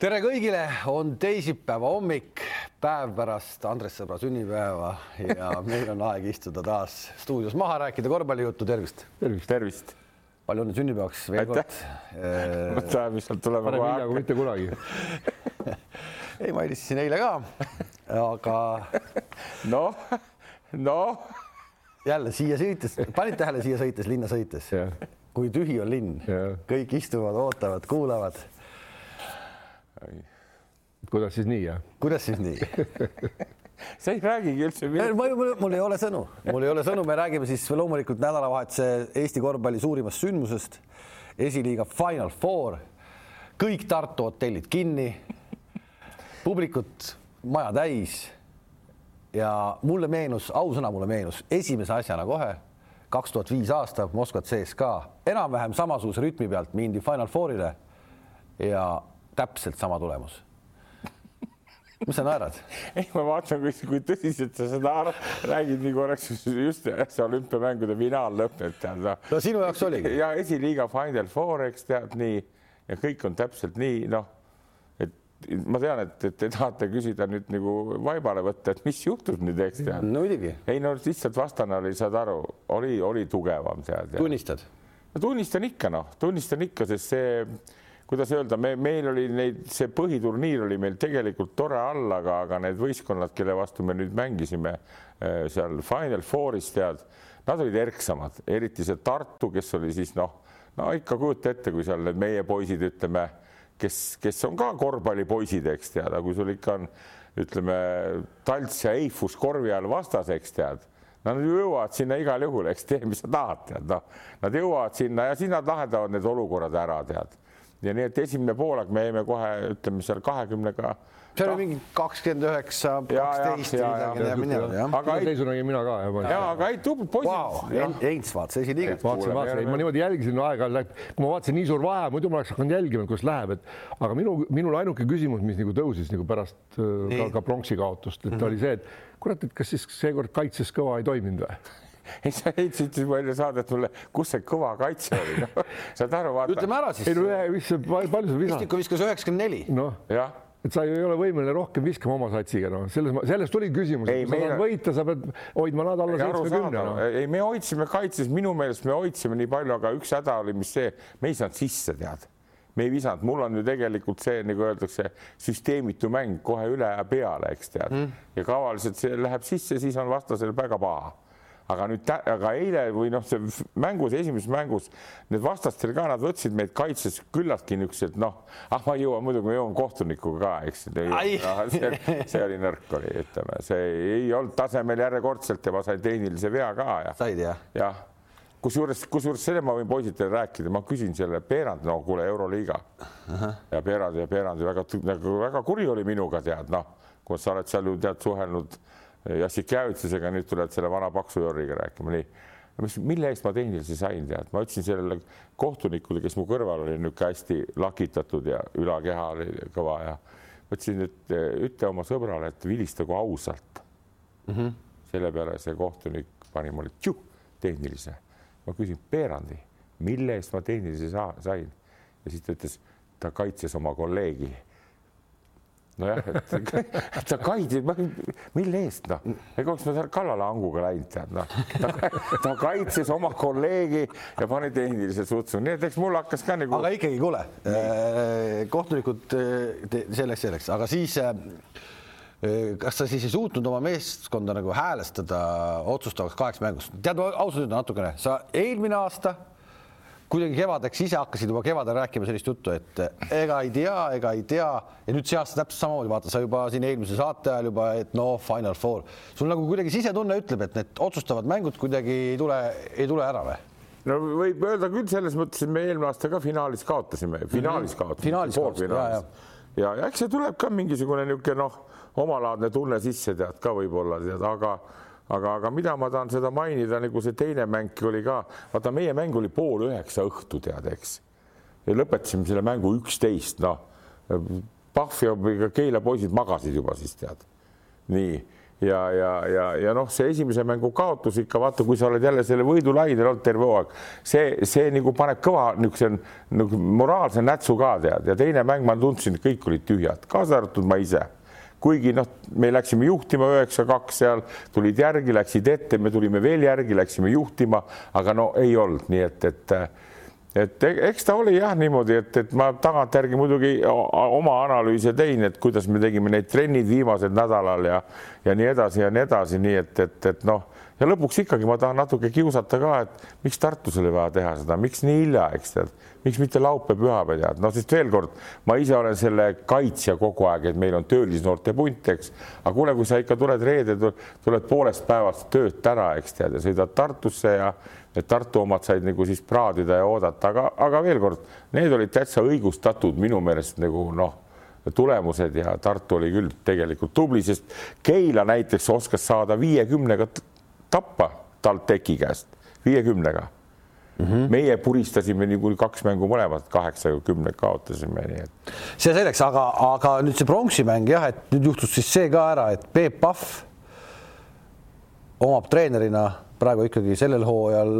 tere kõigile, on teisipäeva hommik, päev pärast Andres sõbra sünnipäeva ja meil on aeg istuda taas stuudios maha, rääkida korvpallijuttu, tervist. tervist, tervist. palju õnne sünnipäevaks veel kord. mõtle, mis sealt tuleb. parem hilja kui mitte kunagi ei, ma helistasin eile ka, aga. noh, noh. jälle siia sõites, panid tähele siia sõites, linna sõites, kui tühi on linn, kõik istuvad, ootavad, kuulavad kuidas siis nii, jah? kuidas siis nii? Sa ei räägigi üldse midagi. mul, mul ei ole sõnu, mul ei ole sõnu, me räägime siis loomulikult nädalavahetuse Eesti korvpalli suurimast sündmusest, esiliiga Final Four. kõik Tartu hotellid kinni, publikut maja täis. ja mulle meenus, ausõna, mulle meenus esimese asjana kohe. kaks tuhat viis aasta Moskva CSKA, enam-vähem samasuguse rütmi pealt mindi Final Fourile. Ja täpselt sama tulemus. mis sa naerad? ei, ma vaatan, kui, kui tõsiselt sa seda räägid, nagu oleks just see olümpiamängude finaal lõppenud, tead noh. no sinu jaoks oligi? ja esiliiga Final Four, eks tead nii ja kõik on täpselt nii, noh, et ma tean, et, et te tahate küsida nüüd nagu vaibale võtta, et mis juhtus nüüd, eks tead. no muidugi. ei no lihtsalt vastane oli, saad aru, oli, oli tugevam, tead. tunnistad? no tunnistan ikka, noh, tunnistan ikka, sest see kuidas öelda, me, meil oli neid, see põhiturniir oli meil tegelikult tore all, aga, aga need võistkonnad, kelle vastu me nüüd mängisime eh, seal Final Fouris, tead, nad olid erksamad, eriti see Tartu, kes oli siis noh, no ikka kujuta ette, kui seal need meie poisid, ütleme, kes, kes on ka korvpallipoisid, eks tead, aga kui sul ikka on, ütleme, Talts ja Eifus korvi all vastas, eks tead Nad jõuavad sinna igal juhul, eks tee, mis sa tahad, tead, noh, nad jõuavad sinna ja siis nad lahendavad need olukorrad ära, tead ja nii, et esimene poolaeg me jäime kohe, ütleme seal kahekümnega. see oli mingi kakskümmend üheksa, kaksteist midagi. aga seisu nägin mina ka. ja, aga ei tublid poisid wow,. Heinz vaatas esiliiget. vaatasin, vaatasin, ma niimoodi jälgisin aeg-ajalt, kui ma vaatasin nii suur vahe, muidu ma oleks hakanud jälgima, kuidas läheb, et aga minu, minul ainuke küsimus, mis nagu tõusis nagu pärast äh, ka, ka pronksi kaotust, et mm -hmm. oli see, et kurat, et kas siis seekord kaitses kõva ei toiminud või? ei, sa heitsid enne saadet mulle, kus see kõva kaitse oli no,. saad aru, vaata. ütleme ära siis. ei no mis, palju sa visad? Istiku viskas üheksakümmend neli. noh, et sa ei ole võimeline rohkem viskama oma satsiga, noh, selles, sellest tuli küsimus, kui sa tahad võita, sa pead hoidma nad alla seitsmekümne. No. ei, me hoidsime kaitses, minu meelest me hoidsime nii palju, aga üks häda oli, mis see, me ei saanud sisse, tead me ei visanud, mul on ju tegelikult see, nagu öeldakse, süsteemitu mäng kohe üle ja peale, eks tead mm., ja tavaliselt see läheb sisse, siis on vastasel väga paha aga nüüd, aga eile või noh, see mängus, esimeses mängus need vastastel ka, nad võtsid meid kaitses küllaltki niisugused noh, ah, ma ei jõua muidugi, ma jõuan kohtunikuga ka, eks. See, see oli nõrk oli, ütleme, see ei olnud tasemel järjekordselt ja ma sain tehnilise vea ka ja. said jah? jah kusjuures, kusjuures selle ma võin poisidele rääkida, ma küsin selle Peerand, no kuule, Euroliiga uh -huh. ja Peerand ja Peerand väga, nagu väga kuri oli minuga tead, noh, kui sa oled seal ju tead suhelnud Jassikjevitsusega, nüüd tuled selle vana paksu Jorriga rääkima, nii. mis, mille eest ma tehnilise sain, tead, ma ütlesin sellele kohtunikule, kes mu kõrval oli niisugune hästi lakitatud ja ülakeha oli kõva ja ütlesin, et ütle oma sõbrale, et vilistagu ausalt mm. -hmm. selle peale see kohtunik pani mulle tšu tehnilise. ma küsin Peerandi, mille eest ma tehnilise sain ja siis ta ütles, ta kaitses oma kolleegi nojah, et ta kaitses, mille eest noh, ega oleks ma seal kallale hanguga läinud, tead noh, ta kaitses oma kolleegi ja pani tehnilise sutsu, nii et eks mul hakkas ka nagu. aga ikkagi, kuule, äh, kohtunikud äh, selleks, selleks, aga siis äh, kas sa siis ei suutnud oma meeskonda nagu häälestada otsustavaks kaheks mänguks? tead, ausalt ütlen natukene, sa eelmine aasta kuidagi kevadeks ise hakkasid juba kevadel rääkima sellist juttu, et ega ei tea, ega ei tea. Ja nüüd see aasta täpselt samamoodi, vaata, sa juba siin eelmise saate ajal juba, et no Final Four, sul nagu kuidagi sisetunne ütleb, et need otsustavad mängud kuidagi ei tule, ei tule ära või? no võib öelda küll selles mõttes, et me eelmine aasta ka finaalis kaotasime, finaalis kaotasime. finaalis kaotasime, ja, ja ja, ja eks see tuleb ka mingisugune niisugune noh, omalaadne tunne sisse tead ka võib-olla tead, aga aga, aga mida ma tahan seda mainida, nagu see teine mäng oli ka, vaata, meie mäng oli pool üheksa õhtu, tead, eks. ja lõpetasime selle mängu üksteist, noh. Pahv ja Keila poisid magasid juba siis tead. nii, ja, ja, ja, ja noh, see esimese mängu kaotus ikka vaata, kui sa oled jälle selle võidulainel olnud terve hooaeg, see, see nagu paneb kõva niisuguse nagu moraalse nätsu ka tead ja teine mäng ma tundsin, kõik olid tühjad, kaasa arvatud ma ise kuigi noh, me läksime juhtima üheksa-kaks seal, tulid järgi, läksid ette, me tulime veel järgi, läksime juhtima, aga no ei olnud, nii et, et et e-, eks ta oli jah niimoodi, et, et ma tagantjärgi muidugi oma analüüse tein, et kuidas me tegime neid trennid viimased nädalal ja ja nii edasi ja nii edasi, nii et, et, et noh, ja lõpuks ikkagi ma tahan natuke kiusata ka, et miks Tartus oli vaja teha seda, miks nii hilja, eks tead, miks mitte laupäev-pühapäev tead, noh, sest veel kord, ma ise olen selle kaitsja kogu aeg, et meil on töölisnoorte punt, eks, aga kuule, kui sa ikka tuled reedel, tuled poolest päevast töölt ära, eks tead, ja sõidad Tartusse ja et Tartu omad said nagu siis praadida ja oodata, aga, aga veel kord, need olid täitsa õigustatud minu meelest nagu noh, tulemused ja Tartu oli küll tegelikult tubli, sest Keila näiteks oskas saada viiekümnega tappa TalTechi käest, viiekümnega mm. -hmm. meie puristasime niikuinii kaks mängu mõlemad, kaheksa-kümne kaotasime, nii et. see selleks, aga, aga nüüd see pronksi mäng jah, et nüüd juhtus siis see ka ära, et Peep Pahv omab treenerina praegu ikkagi sellel hooajal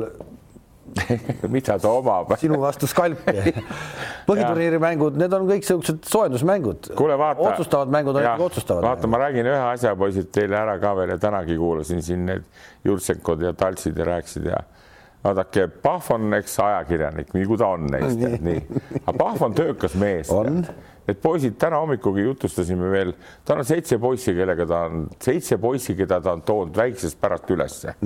mida ta omab sinu vastu skalpi. põhiturniiri mängud, need on kõik siuksed soojendusmängud. kuule, vaata. otsustavad mängud on ikkagi otsustavad. vaata, ma räägin ühe asja, poisid, teile ära ka veel ja tänagi kuulasin siin need Jurtsenkod ja Taltsid ja rääkisid ja vaadake, Pahv on eks ajakirjanik, nagu ta on neist, nii, aga Pahv on töökas mees. Need poisid täna hommikugi jutustasime veel, tal on seitse poissi, kellega ta on, seitse poissi, keda ta on toonud väiksest pärast ülesse.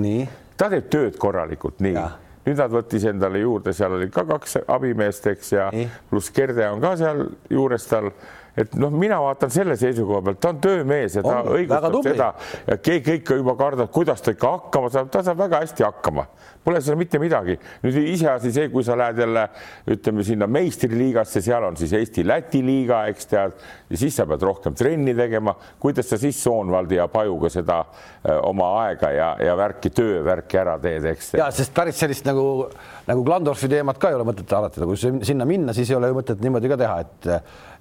ta teeb tööd korralikult, nii. Nüüd nad võttis endale juurde, seal oli ka kaks abimeest, eks, ja nii. pluss Gerde on ka seal juures tal et noh, mina vaatan selle seisukoha pealt, ta on töömees ja ta on, õigustab seda ja keegi ikka juba kardab, kuidas ta ikka hakkama saab, ta saab väga hästi hakkama, pole seal mitte midagi. nüüd iseasi see, kui sa lähed jälle ütleme sinna meistriliigasse, seal on siis Eesti-Läti liiga, eks tead, ja siis sa pead rohkem trenni tegema, kuidas sa siis Soonvaldi ja Pajuga seda öö, oma aega ja, ja värki, töövärki ära teed, eks. ja sest päris sellist nagu nagu Glandorfi teemat ka ei ole mõtet arutada, kui sinna minna, siis ei ole ju mõtet niimoodi ka teha, et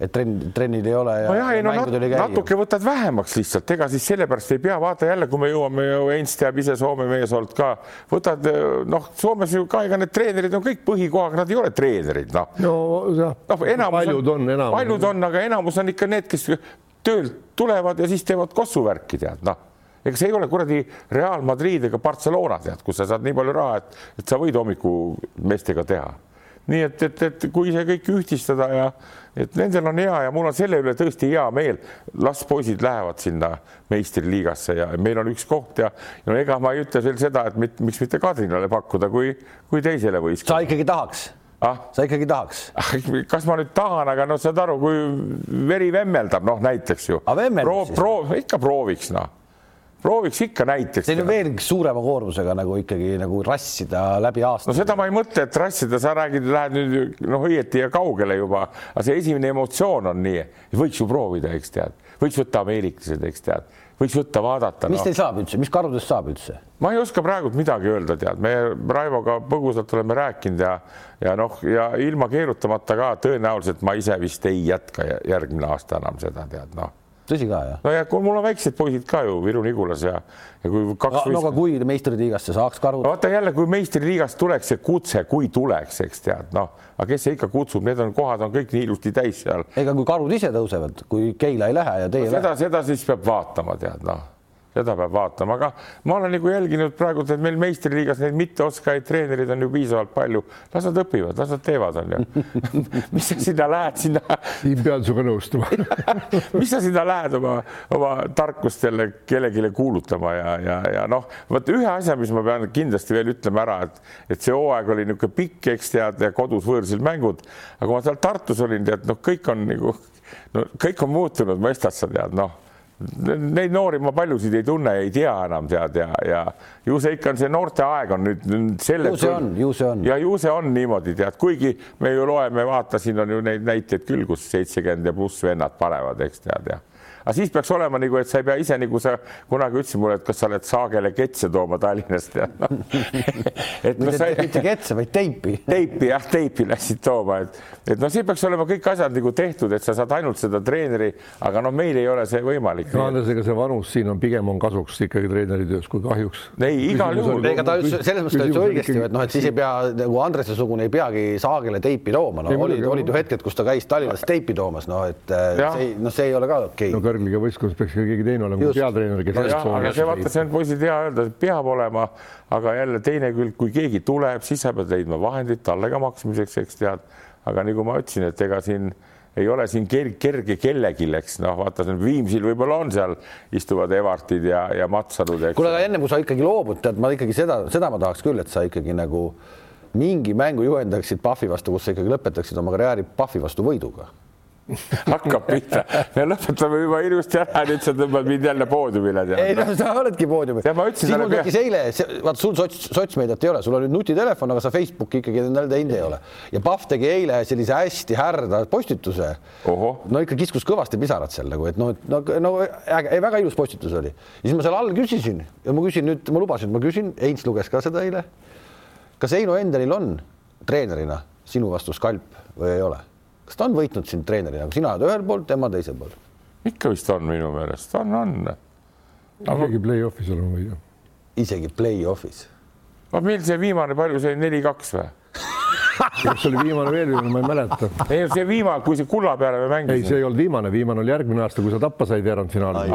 et trenn, trennid ei ole. nojah, ei no nat natuke võtad vähemaks lihtsalt, ega siis sellepärast ei pea, vaata jälle, kui me jõuame ju, Heinz teab ise Soome mees olnud ka, võtad noh, Soomes ju ka, ega need treenerid on kõik põhikohaga, nad ei ole treenerid, noh. no jah no, enamus paljud on, on, paljud on, aga enamus on ikka need, kes töölt tulevad ja siis teevad kossuvärki, tead, noh ega see ei ole kuradi Real Madrid ega Barcelona tead, kus sa saad nii palju raha, et, et sa võid hommiku meestega teha. Nii et, et, et kui see kõik ühtistada ja et nendel on hea ja mul on selle üle tõesti hea meel, las poisid lähevad sinna meistriliigasse ja meil on üks koht ja no ega ma ei ütle veel seda, et mit, miks mitte Kadrinale pakkuda, kui, kui teisele võistkonnale. sa ikkagi tahaks ah?? sa ikkagi tahaks? kas ma nüüd tahan, aga noh, saad aru, kui veri vemmeldab, noh näiteks ju. proov, proov, ikka prooviks noh prooviks ikka näiteks. see on veel suurema koormusega nagu ikkagi nagu rassida läbi aasta. no seda ma ei mõtle, et rassida, sa räägid, lähed nüüd noh, õieti ja kaugele juba, aga see esimene emotsioon on nii, võiks ju proovida, eks tead, võiks võtta ameeriklased, eks tead, võiks võtta, vaadata. mis no. teil saab üldse, mis karudest saab üldse? ma ei oska praegult midagi öelda, tead, me Raivoga põgusalt oleme rääkinud ja ja noh, ja ilma keerutamata ka tõenäoliselt ma ise vist ei jätka järgmine aasta enam seda tead noh tõsi ka, jah? no ja kui mul on väiksed poisid ka ju, Viru-Nigulas ja, ja kui kaks no, no aga kui meistriliigasse saaks karud? vaata jälle, kui meistriliigast tuleks see kutse, kui tuleks, eks tead, noh, aga kes see ikka kutsub, need on kohad on kõik nii ilusti täis seal. ega kui karud ise tõusevad, kui Keila ei lähe ja teie no, seda, seda siis peab vaatama, tead, noh seda peab vaatama, aga ma olen nagu jälginud praegult, et meil meistriliigas neid mitteoskajaid treenereid on ju piisavalt palju, las nad õpivad, las nad teevad, on ju. Mis sa sinna lähed sinna? Siin pean sinuga nõustuma. Mis sa sinna lähed oma, oma tarkust jälle kellelegi kuulutama ja, ja, ja noh, vot ühe asja, mis ma pean kindlasti veel ütlema ära, et, et see hooaeg oli niisugune pikk, eks tead, ja kodus võõrsil mängud, aga kui ma seal Tartus olin, tead, noh, kõik on nagu, no kõik on muutunud, mõistad sa tead, noh Neid noori ma paljusid ei tunne, ei tea enam tead ja, ja ju see ikka on see noorte aeg on nüüd selle. ju see on, ju see on. ja ju see on niimoodi tead, kuigi me ju loeme, vaata, siin on ju neid näiteid küll, kus seitsekümmend ja pluss vennad panevad, eks tead ja aga siis peaks olema nagu, et sa ei pea ise nagu sa kunagi ütlesid mulle, et kas sa oled saagele ketse tooma Tallinnast ja no. et no sa ei. mitte ketse, vaid teipi. teipi jah, teipi läksid tooma, et, et no siin peaks olema kõik asjad nagu tehtud, et sa saad ainult seda treeneri, aga noh, meil ei ole see võimalik. Andresega see vanus siin on pigem on kasuks ikkagi treeneri töös, kui kahjuks. ei, igal juhul. ega ta ütles selles mõttes ta ütles õigesti, et noh, et siis ei pea nagu Andrese-sugune ei peagi saagile teipi tooma, no olid, olid ju hetked, kus ta käis Tallinnas teipi toomas, noh et äh, ja. see, noh, see ei ole ka okei okay.. no kõrgliga võistkonnas peaks ka keegi teine olema kui peatreener, kes. aga see vaata, see on poisid hea öelda, peab olema, aga jälle teine külg, kui keegi tuleb, siis sa pead leidma vahendid talle ka maksmiseks, eks tead. aga nagu ma ütlesin, et ega siin ei ole siin kerge, kerge kellelgi, eks noh, vaata Viimsil võib-olla on seal istuvad Evartid ja, ja Matsalud. kuule, aga ennem kui sa ikkagi loobud, tead, ma ikkagi seda, seda ma tahaks küll, et sa ikkagi nagu mingi mängu juhendaksid Pahvi vastu, kus sa ikkagi lõpetaksid oma karjääri Pahvi vastu võiduga hakkab pihta. me lõpetame juba ilusti ära, nüüd sa tõmbad mind jälle poodiumile. ei no sa oledki poodiumil. sinul tekkis eile, vaata sul sots, sotsmeediat ei ole, sul on nüüd nutitelefon, aga sa Facebooki ikkagi endale teinud ei ole. ja Pahv tegi eile sellise hästi härda postituse. no ikka kiskus kõvasti pisarad seal nagu, et no, no, no äge, väga ilus postitus oli. siis ma seal all küsisin ja ma küsin nüüd, ma lubasin, ma küsin, Heinz luges ka seda eile. kas Heino Endelil on treenerina sinu vastu skalp või ei ole? Kas ta on võitnud sind treenerina, sina oled ühel pool, tema teisel pool? ikka vist on minu meelest, on, on. isegi play-off'is oleme võidu. isegi play-off'is? no meil see viimane, palju see neli-kaks või? kas oli viimane veel, ma ei mäleta. ei, see viimane, kui see kulla peale me mängisime. ei, see ei olnud viimane, viimane oli järgmine aasta, kui sa tappa said veerandfinaalis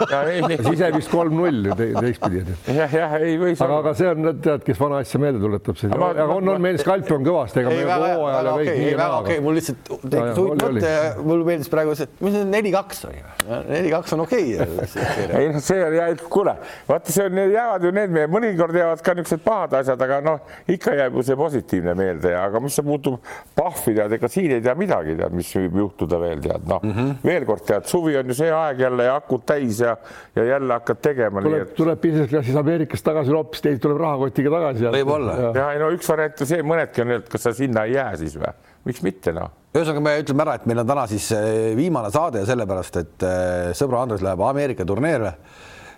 siis jäi vist kolm-null teistpidi. jah, jah, ei või. aga, aga see on, tead, kes vana asja meelde tuletab, see aga, on, on meil skalp on kõvasti, ega meil hooajal ja kõik nii ja naa. okei, mul lihtsalt tekkis huvitav mõte mul meeldis praegu see, mis see neli-kaks oli, neli-kaks on okei okay. ei noh, see on ja kuule, vaata, see on, jäävad ju need, mõnikord jäävad ka niisugused pahad asjad, aga noh, ikka jääb ju see positiivne meelde, aga mis see puutub pahvi tead, ega siin ei tea midagi tead, mis võib juhtuda veel tead, noh mm -hmm. veel kord tead, suvi on ju see aeg jälle ja akud täis ja ja, ja jälle hakkad tegema. tuleb, et... tuleb business klassis Ameerikast tagasi hoopis, teid tuleb rahakotiga tagasi. võib-olla. ja, ja no üks variant on see, mõnedki on, et kas sa sinna ei jää siis või, miks mitte noh ühesõnaga, me ütleme ära, et meil on täna siis eh, viimane saade ja sellepärast, et eh, sõbra Andres läheb Ameerika turneerile.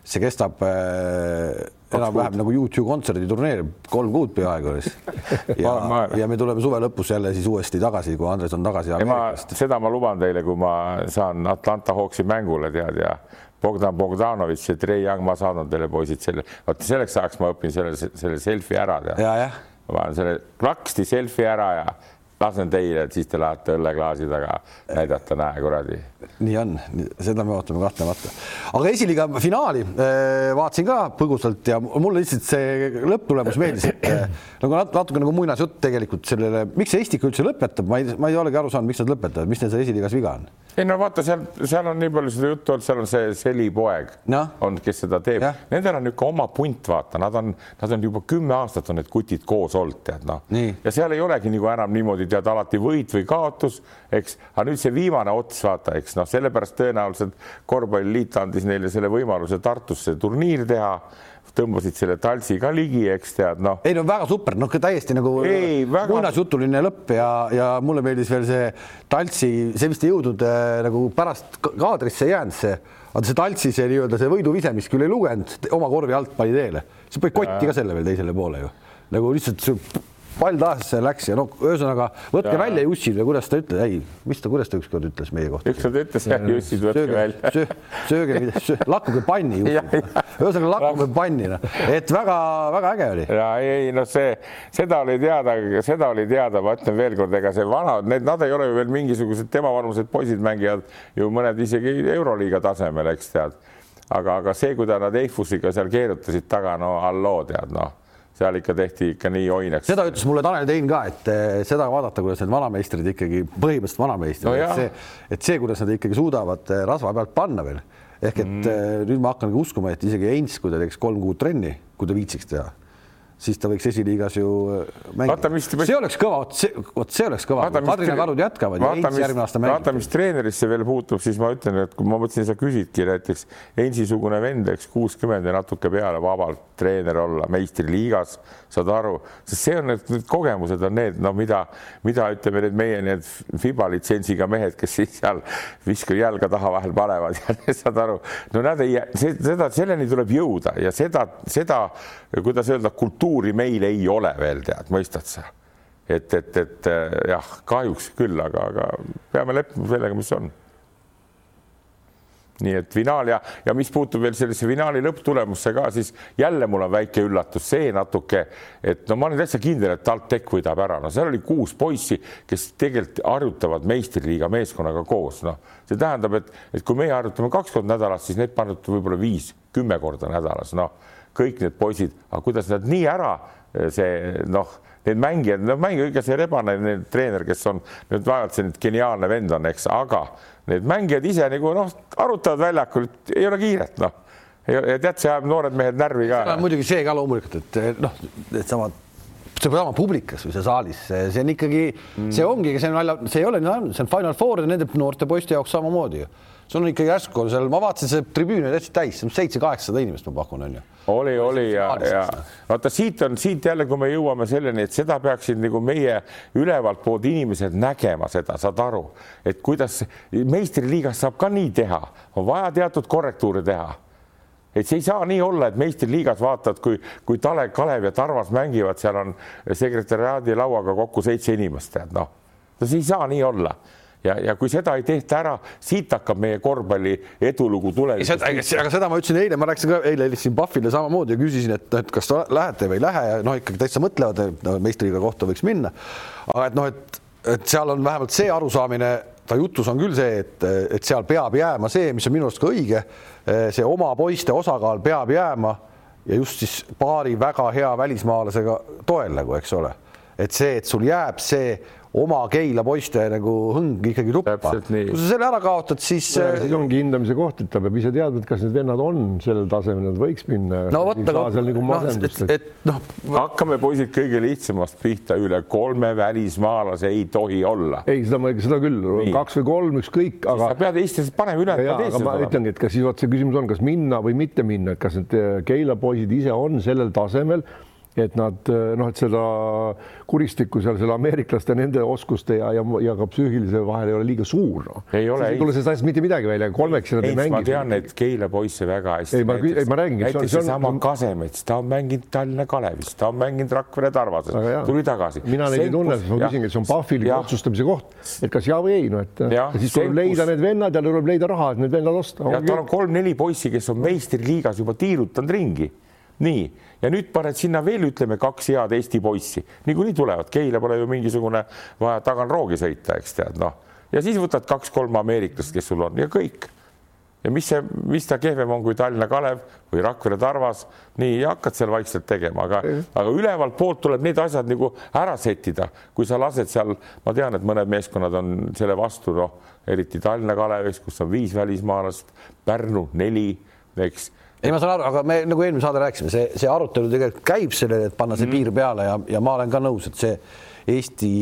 see kestab äh, enam-vähem nagu YouTube kontserdi turneer, kolm kuud peaaegu siis. ja, ja me tuleme suve lõpus jälle siis uuesti tagasi, kui Andres on tagasi Ameerikast. seda ma luban teile, kui ma saan Atlanta Hawksi mängule tead ja Bogdan Bogdanovitš ja Trey Young, ma saadan teile poisid selle, vaata selleks ajaks ma õpin selle, selle selfie ära. ma panen selle plaksti selfie ära ja lasen teile, et siis te lähete õlleklaasi taga näidata, näe kuradi. Nii on, seda me ootame kahtlemata. aga esiliiga finaali eh, vaatasin ka põgusalt ja mulle lihtsalt see lõpptulemus meeldis, et eh, nagu natuke nagu muinasjutt tegelikult sellele, miks see Estika üldse lõpetab, ma ei, ma ei olegi aru saanud, miks nad lõpetavad, mis neil seal esiliigas viga on? ei no vaata seal, seal on nii palju seda juttu olnud, seal on see Seli poeg no. on, kes seda teeb, nendel on niisugune oma punt, vaata, nad on, nad on juba kümme aastat on need kutid koos olnud, tead noh, ja seal ei olegi nagu enam niimoodi tead alati võit või kaotus, eks, aga nüüd see viimane ots, vaata, eks noh, sellepärast tõenäoliselt korvpalliliit andis neile selle võimaluse Tartusse turniir teha tõmbasid selle taltsi ka ligi, eks tead, noh. ei no väga super, noh, täiesti nagu väga... muinasjutuline lõpp ja, ja mulle meeldis veel see taltsi, see vist ei jõudnud äh, nagu pärast kaadrisse jäänud see, aga see taltsi see nii-öelda see võiduvise, mis küll ei lugenud, oma korvi alt pani teele, sa panid kotti ka selle veel teisele poole ju, nagu lihtsalt pall tahasse läks ja no ühesõnaga võtke ja. välja Jussid või kuidas ta ütles, ei, mis ta, kuidas ta ükskord ütles meie kohta? ükskord ütles jah, Jussid võtke sööge, välja söö,. sööge söö,, lakkuge panni, ühesõnaga lakkuge panni, noh, et väga-väga äge oli. ja ei, ei noh, see, seda oli teada, seda oli teada, ma ütlen veelkord, ega see vana, need, nad ei ole ju veel mingisugused temavanused poisid mängivad ju mõned isegi Euroliiga tasemel, eks tead. aga, aga see, kui nad Eifusiga seal keerutasid taga, no halloo, tead noh seal ikka tehti ikka nii oinaks. seda ütles mulle Tanel Tein ka, et eh, seda vaadata, kuidas need vanameistrid ikkagi, põhimõtteliselt vanameistrid no, et see, et see, kuidas nad ikkagi suudavad eh, rasva pealt panna veel ehk et mm. Eh, nüüd ma hakkangi uskuma, et isegi Heinz, kui ta teeks kolm kuud trenni, kui ta viitsiks teha, siis ta võiks esiliigas ju Vaata, mängida mis-. see oleks kõva, vot see, vot see oleks kõva, Kadrina karud jätkavad ja Heinz järgmine aasta vaata, mängib. mis treenerisse veel puutub, siis ma ütlen, et kui ma mõtlesin, sa küsidki näiteks Heinzi-sugune vend, eks kuuskümmend ja natuke peale vabalt treener olla meistriliigas, saad aru, sest see on need, need kogemused on need, no mida, mida ütleme need meie need FIBA litsentsiga mehed, kes siis seal viskavad jalga taha vahel panevad ja saad aru, no nad ei, seda, selleni tuleb jõuda ja seda, seda, kuidas öelda, kultuuri meil ei ole veel tead, mõistad sa? Et, et, et äh, jah, kahjuks küll, aga, aga peame leppima sellega, mis on. nii et finaal ja, ja mis puutub veel sellesse finaali lõpptulemusse ka, siis jälle mul on väike üllatus, see natuke, et no ma olen täitsa kindel, et TalTech võidab ära, no seal oli kuus poissi, kes tegelikult harjutavad meistriliiga meeskonnaga koos, noh, see tähendab, et, et kui meie harjutame kaks korda nädalas, siis need harjutavad võib-olla viis, kümme korda nädalas, noh, kõik need poisid, aga kuidas nad nii ära see noh need mängijad, no mängija ikka see rebane treener, kes on nüüd vaevalt see nüüd geniaalne vend on, eks, aga need mängijad ise nagu noh, arutavad väljakul, ei ole kiiret, noh. ja tead, see ajab noored mehed närvi ka. muidugi see ka loomulikult, et noh, needsamad, seesama publikas või see saalis, see on ikkagi mm., see ongi, see on välja, see ei ole see on Final Four ja nende noorte poiste jaoks samamoodi ju. Sul on ikkagi järsku seal, ma vaatasin, see tribüün oli täitsa täis, seitse-kaheksasada inimest, ma pakun, onju oli, oli ja, ja vaata siit on siit jälle, kui me jõuame selleni, et seda peaksid nagu meie ülevalt poolt inimesed nägema seda, saad aru, et kuidas meistriliigas saab ka nii teha, on vaja teatud korrektuure teha. Et see ei saa nii olla, et meistriliigas vaatad, kui, kui Tale, Kalev ja Tarvas mängivad, seal on sekretäriaadi lauaga kokku seitse inimest, tead noh, no see ei saa nii olla ja, ja kui seda ei tehta ära, siit hakkab meie korvpalli edulugu tulevikus. aga seda ma ütlesin eile, ma rääkisin ka eile helistasin Pahvile samamoodi ja küsisin, et, et kas te lähete või ei lähe ja noh, ikkagi täitsa mõtlevad, et no, meistriga kohta võiks minna. aga et noh, et, et seal on vähemalt see arusaamine, ta jutus on küll see, et, et seal peab jääma see, mis on minu arust ka õige, see oma poiste osakaal peab jääma ja just siis paari väga hea välismaalasega toel nagu, eks ole, et see, et sul jääb see oma Keila poiste nagu hõng ikkagi tuppa. Kui sa selle ära kaotad, siis siis ongi hindamise koht, et ta peab ise teadma, et kas need vennad on sellel tasemel, nad võiks minna. no vot, aga nagu masendust et, et noh, hakkame poisid kõige lihtsamast pihta, üle kolme välismaalase ei tohi olla. ei, seda ma, seda küll kaks või kolm, ükskõik, aga sa pead Eestis panema üle. ja, aga ma ütlengi, et kas siis vot see küsimus on, kas minna või mitte minna, et kas need eh, Keila poisid ise on sellel tasemel, et nad eh, noh, et seda kuristikku seal selle ameeriklaste nende oskuste ja, ja, ja ka psüühilise vahel ei ole liiga suur no.. Ei ole, ei tule sellest mitte midagi välja, kolmeks nad ei ei, ma mängi. tean neid Keila poisse väga hästi. Ei, ma ei, ma on- näiteks seesama see on- Kasemets, ta on mänginud Tallinna Kalevis, ta on mänginud Rakvere Tarvases tuli tagasi. mina neid ei tunne, ma küsingi, et see on Pahvili otsustamise koht, et kas ja või ei, no et ja, siis tuleb leida need vennad ja tuleb leida raha, et need vennad osta. ja tal on kolm-neli poissi, kes on meistriliigas juba tiirutanud ringi. nii, ja nüüd paned sinna veel, ütleme kaks head Eesti poissi, niikuinii tulevad, Keila pole ju mingisugune vaja taganroogi sõita, eks tead noh, ja siis võtad kaks-kolm ameeriklast, kes sul on ja kõik. ja mis see, mis ta kehvem on kui Tallinna Kalev või Rakvere Tarvas, nii ja hakkad seal vaikselt tegema, aga, aga ülevalt poolt tuleb need asjad nagu ära sättida, kui sa lased seal, ma tean, et mõned meeskonnad on selle vastu, noh, eriti Tallinna Kalevis, kus on viis välismaalast, Pärnu neli, eks ei, ma saan aru, aga me nagu eelmine saade rääkisime, see, see arutelu tegelikult käib sellele, et panna see mm. piir peale ja, ja ma olen ka nõus, et see Eesti,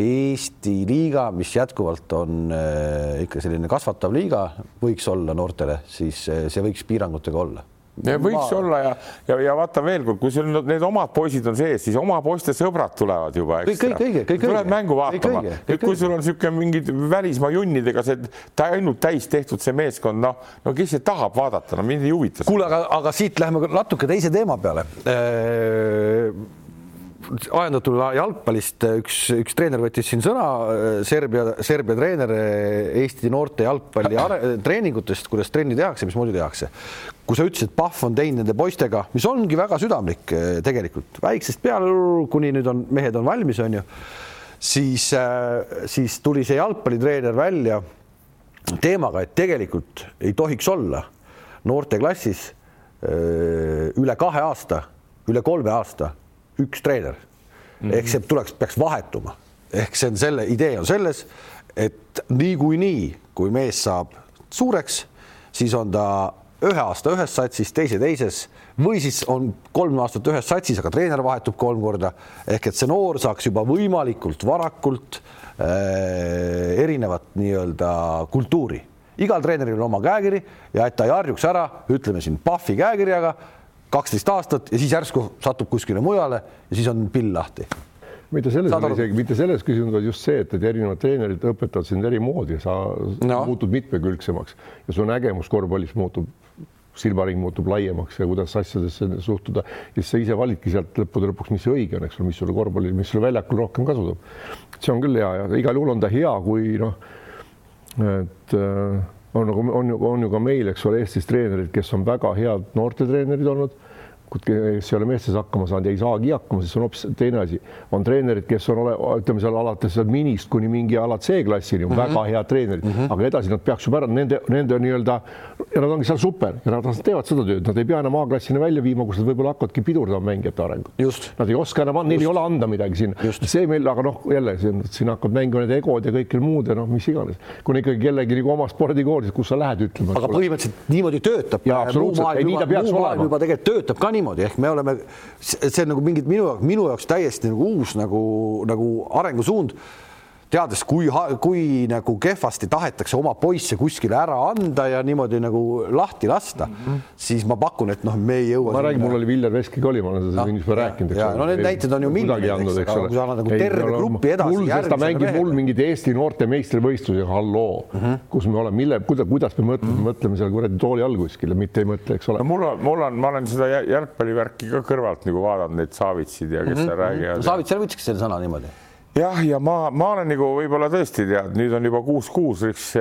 Eesti liiga, mis jätkuvalt on äh, ikka selline kasvatav liiga, võiks olla noortele, siis äh, see võiks piirangutega olla. Võiks ma... olla ja, ja, ja vaata veel kord, kui sul need omad poisid on sees, siis oma poiste sõbrad tulevad juba. Kõik- kõik õige, kõik õige. mängu Kõik vaatama nüüd kui sul on niisugune mingid välismaa junnidega see ta ainult täis tehtud see meeskond, noh, no kes see tahab vaadata, no mind ei huvita. kuule, aga, aga siit läheme natuke teise teema peale. Ajendatuna jalgpallist üks, üks treener võttis siin sõna, Serbia, Serbia treener Eesti noorte jalgpalli treeningutest, kuidas trenni tehakse, mismoodi tehakse. kui sa ütlesid, et Pahv on teinud nende poistega, mis ongi väga südamlik eh, tegelikult, väiksest peale, kuni nüüd on mehed on valmis, on ju, siis, siis tuli see jalgpallitreener välja teemaga, et tegelikult ei tohiks olla noorteklassis üle kahe aasta, üle kolme aasta üks treener mm. -hmm. ehk see tuleks, peaks vahetuma, ehk see on selle idee on selles, et niikuinii, kui mees saab suureks, siis on ta ühe aasta ühes satsis, teise teises või siis on kolm aastat ühes satsis, aga treener vahetub kolm korda ehk et see noor saaks juba võimalikult varakult äh, erinevat nii-öelda kultuuri. igal treeneril on oma käekiri ja et ta ei harjuks ära, ütleme siin Pahvi käekirjaga kaksteist aastat ja siis järsku satub kuskile mujale ja siis on pill lahti mitte selles, isegi mitte selles küsimus, vaid just see, et, et erinevad treenerid õpetavad sind eri moodi, sa no. muutud mitmekülgsemaks ja su nägemus korvpallis muutub silmaring muutub laiemaks ja kuidas asjadesse suhtuda ja siis sa ise validki sealt lõppude lõpuks, mis õige on, eks ole, mis sulle korvpallil, mis sulle väljakul rohkem kasu toob. see on küll hea ja igal juhul on ta hea, kui noh, et äh, on nagu on on ju ka meil, eks ole, Eestis treenerid, kes on väga head noortetreenerid olnud kes ei ole meestes hakkama saanud ja ei saagi hakkama, siis on hoopis teine asi. on treenerid, kes on ole, ütleme seal alates seal minist kuni mingi ala C-klassini mm -hmm. väga head treenerid mm, -hmm. aga edasi nad peaks juba ära nende, nende nii-öelda ja nad ongi seal super ja nad teevad seda tööd, nad ei pea enam A-klassini välja viima, kus nad võib-olla hakkavadki pidurdama mängijate arengut. Nad ei oska enam, neil ei ole anda midagi sinna. see meil, aga noh, jälle siin, siin hakkavad mängima need egod ja kõik muud ja noh, mis iganes. kui on ikkagi kellelgi nagu oma spordikool, kus sa lähed ütlema. aga põhimõtteliselt niimoodi töötab. ja absoluutselt, ei nii ta peaks olema. juba tegelikult töötab ka niimoodi ehk me oleme, see on nagu mingid minu jaoks, minu jaoks täiesti nagu uus nagu, nagu arengusuund teades, kui, kui nagu kehvasti tahetakse oma poisse kuskile ära anda ja niimoodi nagu lahti lasta mm, -hmm. siis ma pakun, et noh, me ei jõua. ma räägin, mul oli Viljar Veskiga oli, ma olen seda siin juba rääkinud. no need näited on ju miljonid, eks ole, kui sa annad nagu terve grupi edasi. mul, ta mängib mul mingid Eesti noorte meistrivõistlusi, halloo mm, -hmm. kus me oleme, mille, kuidas, kuidas me mõtleme mm, -hmm. mõtleme seal kuradi tooli all kuskil, mitte ei mõtle, eks ole no,. mul on, mul on, ma olen seda jalgpallivärki ka kõrvalt nagu vaadanud, neid Savitsid ja kes mm -hmm. räägivad. Savits, sa võtsidki selle sõna niimoodi jah, ja ma, ma olen nagu võib-olla tõesti tead, nüüd on juba kuus-kuus, üks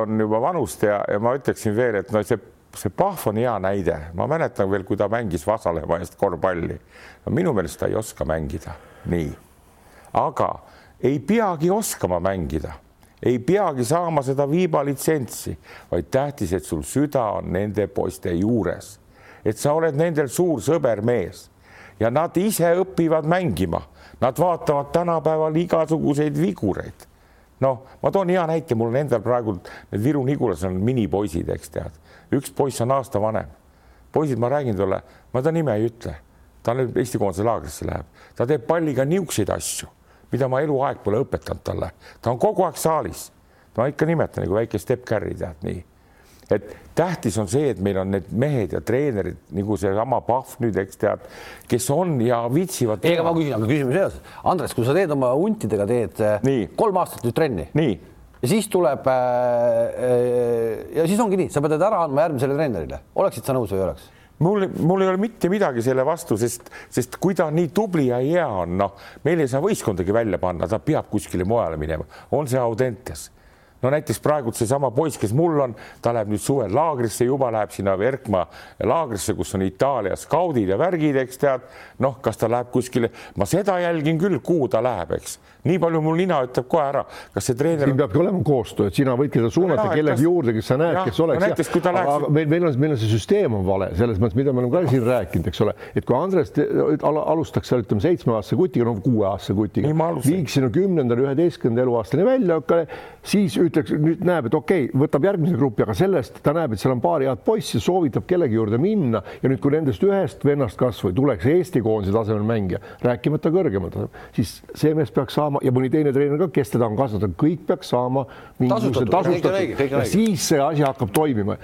on juba vanust ja, ja ma ütleksin veel, et no see, see Pahv on hea näide, ma mäletan veel, kui ta mängis Vasalemma eest korvpalli. no minu meelest ta ei oska mängida, nii. aga ei peagi oskama mängida, ei peagi saama seda viibalitsentsi, vaid tähtis, et sul süda on nende poiste juures, et sa oled nendel suur sõbermees ja nad ise õpivad mängima Nad vaatavad tänapäeval igasuguseid vigureid. noh, ma toon hea näite, mul on endal praegu need Viru Nigulas on minipoisid, eks tead, üks poiss on aasta vanem. poisid, ma räägin talle, ma ta nime ei ütle, ta nüüd Eesti koondise laagrisse läheb, ta teeb palliga niisuguseid asju, mida ma eluaeg pole õpetanud talle, ta on kogu aeg saalis. ma ikka nimetan nagu väike Step Carry tead nii et tähtis on see, et meil on need mehed ja treenerid nagu seesama Pahv nüüd, eks tead, kes on ja viitsivad. ega ma küsin, aga küsimus edasi. Andres, kui sa teed oma huntidega, teed äh, nii. kolm aastat nüüd trenni. nii. ja siis tuleb äh, äh, ja siis ongi nii, sa pead ära andma järgmisele treenerile, oleksid sa nõus või ei oleks? mul, mul ei ole mitte midagi selle vastu, sest, sest kui ta nii tubli ja hea on, noh, meil ei saa võistkondagi välja panna, ta peab kuskile mujale minema, on see Audentes no näiteks praegu seesama poiss, kes mul on, ta läheb nüüd suvel laagrisse, juba läheb sinna Erkma laagrisse, kus on Itaalia skaudid ja värgid, eks tead. noh, kas ta läheb kuskile, ma seda jälgin küll, kuhu ta läheb, eks nii palju mul nina ütleb kohe ära, kas see treener. siin peabki olema koostöö, et sina võidki seda suunata kellegi kas... juurde, kes sa näed, kes oleks. näiteks kui ta läheks. meil, meil on, meil on see süsteem on vale selles mõttes, mida me oleme ka siin rääkinud, eks ole, et kui Andres alustaks seal ütleme seitsmeaastase kutiga, no kuueaastase kutiga, viiks sinna kümnendal, üheteistkümnenda eluaastani välja, siis ütleks, nüüd näeb, et okei okay,, võtab järgmise grupi, aga sellest ta näeb, et seal on paar head poissi, soovitab kellegi juurde minna ja nüüd, kui nendest ühest vennast kasvõi tuleks Eesti koondise tasemel mängija, rääkimata kõrgemalt, siis see mees peaks saama saama ja mõni teine treener ka, kes teda on kasvatanud, kõik peaks saama mingisuguse tasustatud. Ja siis see asi hakkab toimima.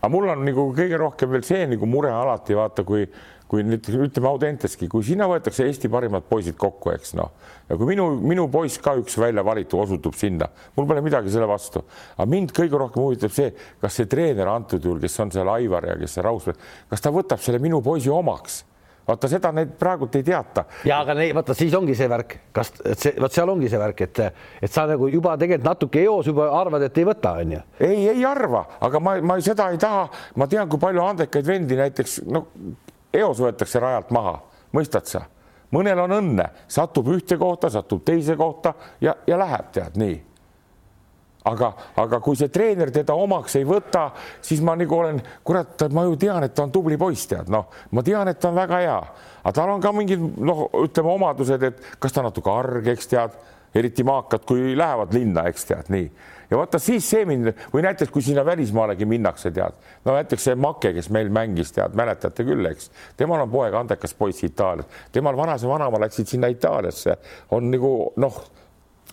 aga mul on nagu kõige rohkem veel see nagu mure alati vaata, kui kui nüüd ütleme Audenteski, kui sinna võetakse Eesti parimad poisid kokku, eks noh, ja kui minu, minu poiss ka üks välja valitu osutub sinna, mul pole midagi selle vastu, aga mind kõige rohkem huvitab see, kas see treener antud juhul, kes on seal Aivar ja kes see Rausmäe, kas ta võtab selle minu poisi omaks vaata seda neid praegult ei teata. ja aga nei, vaata siis ongi see värk, kas see, vot seal ongi see värk, et, et sa nagu juba tegelikult natuke eos juba arvad, et ei võta, onju. ei, ei arva, aga ma, ma seda ei taha, ma tean, kui palju andekaid vendi näiteks no eos võetakse rajalt maha, mõistad sa? mõnel on õnne, satub ühte kohta, satub teise kohta ja, ja läheb, tead nii aga, aga kui see treener teda omaks ei võta, siis ma nagu olen, kurat, ma ju tean, et ta on tubli poiss, tead, noh, ma tean, et ta on väga hea, aga tal on ka mingid noh, ütleme omadused, et kas ta natuke arg, eks tead, eriti maakad, kui lähevad linna, eks tead nii. Ja vaata siis see mind või näiteks, kui sinna välismaalegi minnakse, tead, no näiteks see Make, kes meil mängis, tead, mäletate küll, eks, temal on poeg, andekas poiss Itaalias, temal vanas ja vanaema läksid sinna Itaaliasse, on nagu noh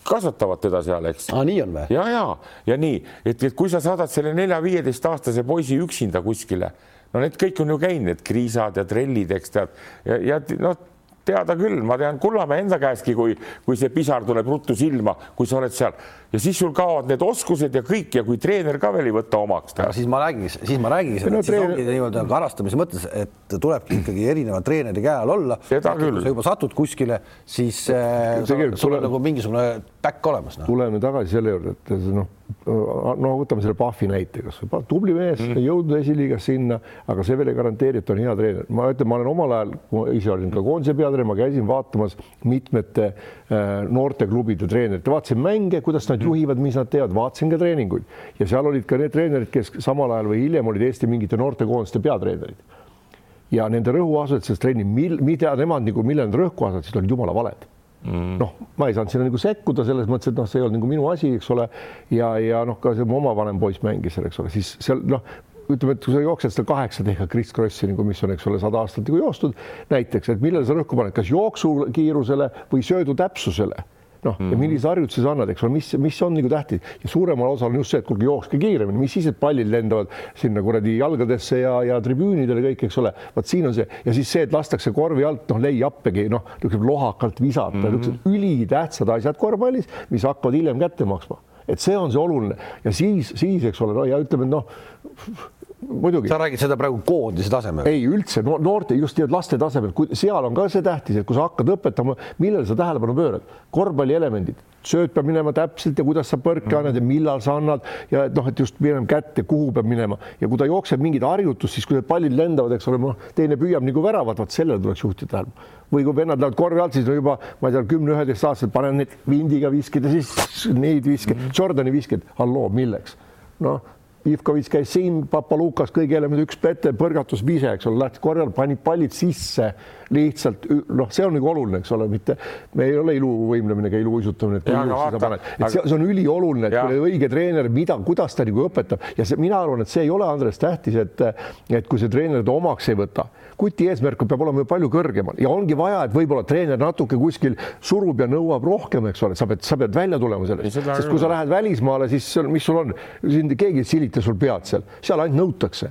kasvatavad teda seal, eks. aa, nii on või? ja, ja, ja nii, et, et kui sa saadad selle nelja-viieteistaastase poisi üksinda kuskile, no need kõik on ju käinud, need kriisad ja trellid, eks tead ja, ja noh teada küll, ma tean Kullamäe enda käestki, kui, kui see pisar tuleb ruttu silma, kui sa oled seal ja siis sul kaovad need oskused ja kõik ja kui treener ka veel ei võta omaks. siis ma räägingi, siis ma räägingi seda no,, siis ongi niimoodi karastamise mõttes, et tulebki ikkagi erineva treeneri käe all olla. kui sa juba satud kuskile, siis äh, sul tule... on nagu mingisugune päkk olemas no.. tuleme tagasi selle juurde, et noh, no võtame selle Pahvi näite, kas tubli mees mm, jõudnud esiliigas sinna, aga see veel ei garanteeri, et on hea treener. ma ütlen, ma olen omal ajal, ma ise olin ka koondise peatreener, ma käisin vaatamas mitmete äh, noorteklubide treenerite, vaatasin mänge, kuidas nad juhivad, mis nad teevad, vaatasin ka treeninguid. Ja seal olid ka need treenerid, kes samal ajal või hiljem olid Eesti mingite noortekoondiste peatreenerid. ja nende rõhuasetused trenni, mil, mida nemad nagu, millele nad rõhku asetasid, olid jumala valed. Mm.. noh, ma ei saanud sinna nagu sekkuda selles mõttes, et noh, see ei olnud nagu minu asi, eks ole. ja, ja noh, ka see mu oma vanem poiss mängis seal, eks ole, siis seal noh, ütleme, et kui sa jooksed seda kaheksa tehka Chris Krossi nagu, mis on, eks ole, sada aastat nagu joostud näiteks, et millele sa rõhku paned, kas jooksukiirusele või söödu täpsusele noh mm -hmm., ja millise harjutuse sa annad, eks ole, mis, mis on nagu tähtis ja suuremal osal on just see, et kuulge, jookske kiiremini, mis siis, et pallid lendavad sinna kuradi jalgadesse ja, ja tribüünidele kõik, eks ole. vot siin on see ja siis see, et lastakse korvi alt noh, lay-up'egi noh, niisugune lohakalt visata mm, -hmm. niisugused ülitähtsad asjad korvpallis, mis hakkavad hiljem kätte maksma et see on see oluline ja siis, siis eks ole, no ja ütleme, noh muidugi. sa räägid seda praegu koondise tasemel? ei üldse no, noorte just nimelt laste tasemel, seal on ka see tähtis, et kui sa hakkad õpetama, millele sa tähelepanu pöörad, korvpallielemendid, sööt peab minema täpselt ja kuidas sa põrke mm. annad ja millal sa annad ja et noh, et just minema kätte, kuhu peab minema ja kui ta jookseb mingit harjutust, siis kui need pallid lendavad, eks ole, noh, teine püüab nagu väravat, vot sellele tuleks juhtida tähelepanu. või kui vennad lähevad korvi alt, siis juba ma ei tea, kümne-üheteist aastaselt panen neid vindiga viskid ja siis neid viskid mm., Jordani viskid, halloo, milleks? noh Ivkovitš käis siin, Papalukas kõigi elemendid üks pete, põrgatus vise, eks ole, läks korjal, pani pallid sisse lihtsalt noh, see on nagu oluline, eks ole, mitte me ei ole iluvõimlemine ega iluuisutamine, et, aga... et see, see on ülioluline, et kui õige treener, mida, kuidas ta nagu õpetab. Ja see, mina arvan, et see ei ole, Andres, tähtis, et et kui see treener ta omaks ei võta, kuti eesmärk peab olema ju palju kõrgemal. Ja ongi vaja, et võib-olla treener natuke kuskil surub ja nõuab rohkem, eks ole, sa pead, sa pead välja tulema sellest, sest kui sa lähed välismaale, siis mis sul on, sind keegi ei silita sul pead seal, seal ainult nõutakse.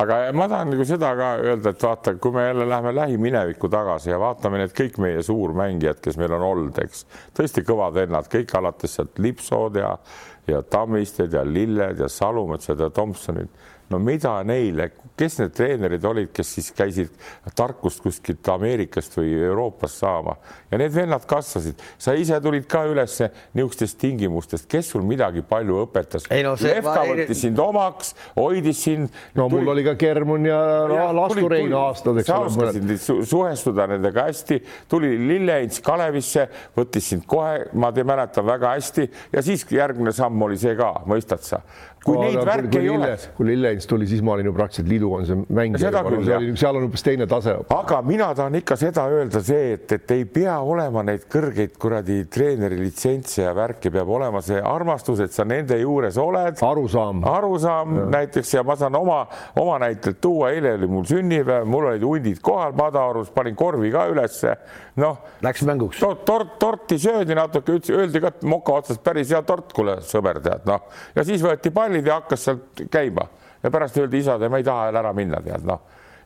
Aga ma tahan nagu seda ka öelda, et vaata, kui me jälle läheme lähiminevikku tagasi ja vaatame need kõik meie suurmängijad, kes meil on olnud, eks. Tõesti kõvad vennad, kõik alates sealt Lipsod ja ja Tammisted ja Lilled ja Salumetsad ja Tomsonid no mida neile, kes need treenerid olid, kes siis käisid tarkust kuskilt Ameerikast või Euroopast saama ja need vennad kasvasid, sa ise tulid ka ülesse niisugustest tingimustest, kes sul midagi palju õpetas. No, Levka võttis sind omaks, hoidis sind. no tuli... mul oli ka Kermun ja, ja Lastur Rein aastad, eks ole. sa oskasid su suhestuda nendega hästi, tuli Lilleints Kalevisse, võttis sind kohe, ma te mäletan väga hästi ja siis järgmine samm oli see ka, mõistad sa kui no, neid värke ei Lille, oleks. kui Lillehins tuli, siis ma olin ju praktiliselt liidukoondise mängija, seal on hoopis teine tase. aga mina tahan ikka seda öelda, see, et, et ei pea olema neid kõrgeid kuradi treeneri litsentse ja värki, peab olema see armastus, et sa nende juures oled. arusaam. arusaam ja. näiteks ja ma saan oma, oma näitelt tuua, eile oli mul sünnipäev, mul olid hundid kohal Padaorus, panin korvi ka ülesse. Noh. Läks mänguks? to,. tort, torti söödi natuke, öeldi ka, et moka otsast päris hea tort, kuule sõber, tead noh, ja siis võeti pall pallid ja hakkas sealt käima. Ja pärast öeldi isad, ma ei taha jälle ära minna, tead noh.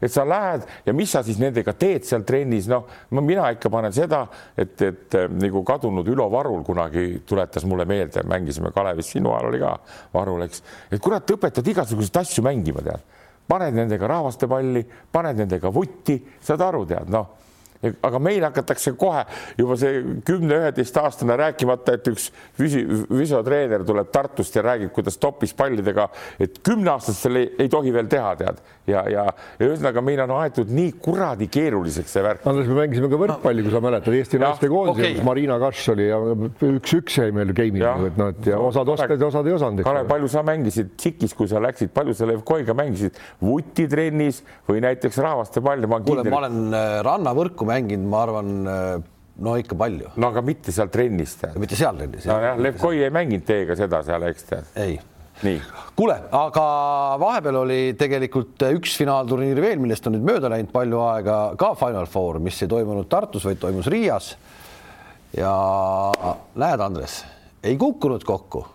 Et sa lähed ja mis sa siis nendega teed seal trennis, noh, mina ikka panen seda, et, et nagu kadunud Ülo Varul kunagi tuletas mulle meelde, mängisime Kalevis, sinu ajal oli ka Varul, eks, et kurat, õpetad igasuguseid asju mängima, tead, paned nendega rahvaste palli, paned nendega vutti, saad aru, tead, noh aga meil hakatakse kohe juba see kümne-üheteistaastane rääkimata, et üks füsi-, füsiotreener tuleb Tartust ja räägib, kuidas topis pallidega, et kümneaastastel ei, ei tohi veel teha, tead. Ja, ja, ja ühesõnaga meil on aetud nii kuradi keeruliseks see värk. Andres, me mängisime ka võrkpalli, kui sa mäletad, Eesti naiste koondises okay. Marina Kass oli ja üks-üks jäi meil game'il, et noh, et ja osad oskasid ja osad ei osanud. Kalev, palju sa mängisid Tšikis, kui sa läksid, palju sa Levkoiga mängisid vutitrennis või näiteks rahvaste palli? kuule, ma olen äh, rannavõrku mänginud, ma arvan, äh, no ikka palju, no aga mitte seal trennis mitte seal trennis. nojah, Lev Koi ei mänginud teiega seda seal, eks tead. ei. Kuule, aga vahepeal oli tegelikult üks finaalturniir veel, millest on nüüd mööda läinud palju aega, ka Final Four, mis ei toimunud Tartus, vaid toimus Riias. ja näed, Andres, ei kukkunud kokku.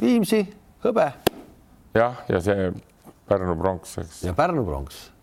Viimsi, hõbe. jah, ja see Pärnu pronks, eks. ja Pärnu pronks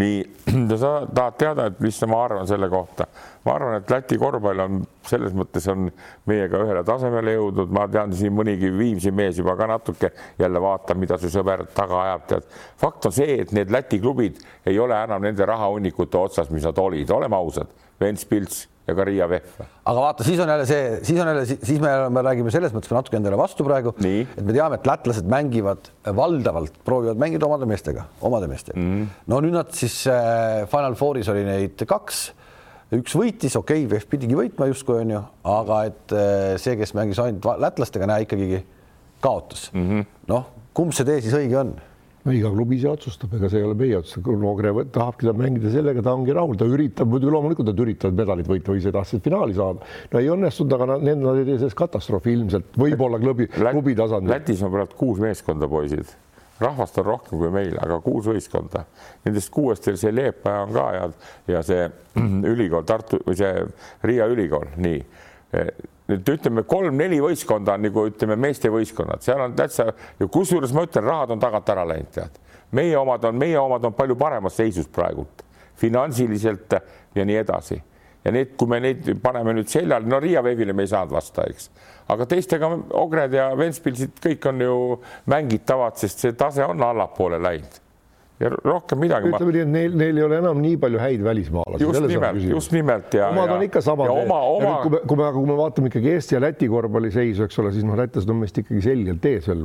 nii, sa tahad teada, et mis ma arvan selle kohta? ma arvan, et Läti korvpall on selles mõttes on meiega ühele tasemele jõudnud, ma tean siin mõnigi Viimsi mees juba ka natuke jälle vaatab, mida su sõber taga ajab, tead. fakt on see, et need Läti klubid ei ole enam nende rahahunnikute otsas, mis nad olid, oleme ausad. Ventspils ja ka Riia Vehv. aga vaata, siis on jälle see, siis on jälle, siis me, me räägime selles mõttes natuke endale vastu praegu, et me teame, et lätlased mängivad valdavalt, proovivad mängida omade meestega, omade meestega mm. -hmm. no nüüd nad siis äh, Final Fouris oli neid kaks, üks võitis, okei okay,, Vehv pidigi võitma justkui onju, aga et äh, see, kes mängis ainult lätlastega, näe ikkagi kaotas mm -hmm.. noh, kumb see tee siis õige on? No iga klubi ise otsustab, ega see ei ole meie otsus, kui Noogre tahabki ta mängida sellega, ta ongi rahul, ta üritab, muidugi loomulikult nad üritavad medalit võita või ise tahtsid finaali saada. no ei õnnestunud, aga nad, need nad ei tee sellest katastroofi ilmselt, võib-olla klubi, klubi tasandil. Lätis on praegu kuus meeskonda, poisid rahvast on rohkem kui meil, aga kuus võistkonda. Nendest kuuest veel see Leepaja on ka ja, ja see ülikool Tartu või see Riia ülikool, nii nüüd ütleme, kolm-neli võistkonda on nagu ütleme, meestevõistkonnad, seal on täitsa ja kusjuures ma ütlen, rahad on tagant ära läinud, tead. meie omad on, meie omad on palju paremas seisus praegult, finantsiliselt ja nii edasi. ja need, kui me neid paneme nüüd seljale, no Riia Vevile me ei saanud vasta, eks, aga teistega Ogred ja Ventspilsid kõik on ju mängitavad, sest see tase on allapoole läinud ja rohkem midagi. ütleme nii, et neil, neil ei ole enam nii palju häid välismaalasi. just nimelt, just nimelt ja. omad on ikka samad. Oma, oma... kui me, kui me, kui me vaatame ikkagi Eesti ja Läti korvpalli seisu, eks ole, siis noh, lätlased on meist ikkagi selgelt ees veel.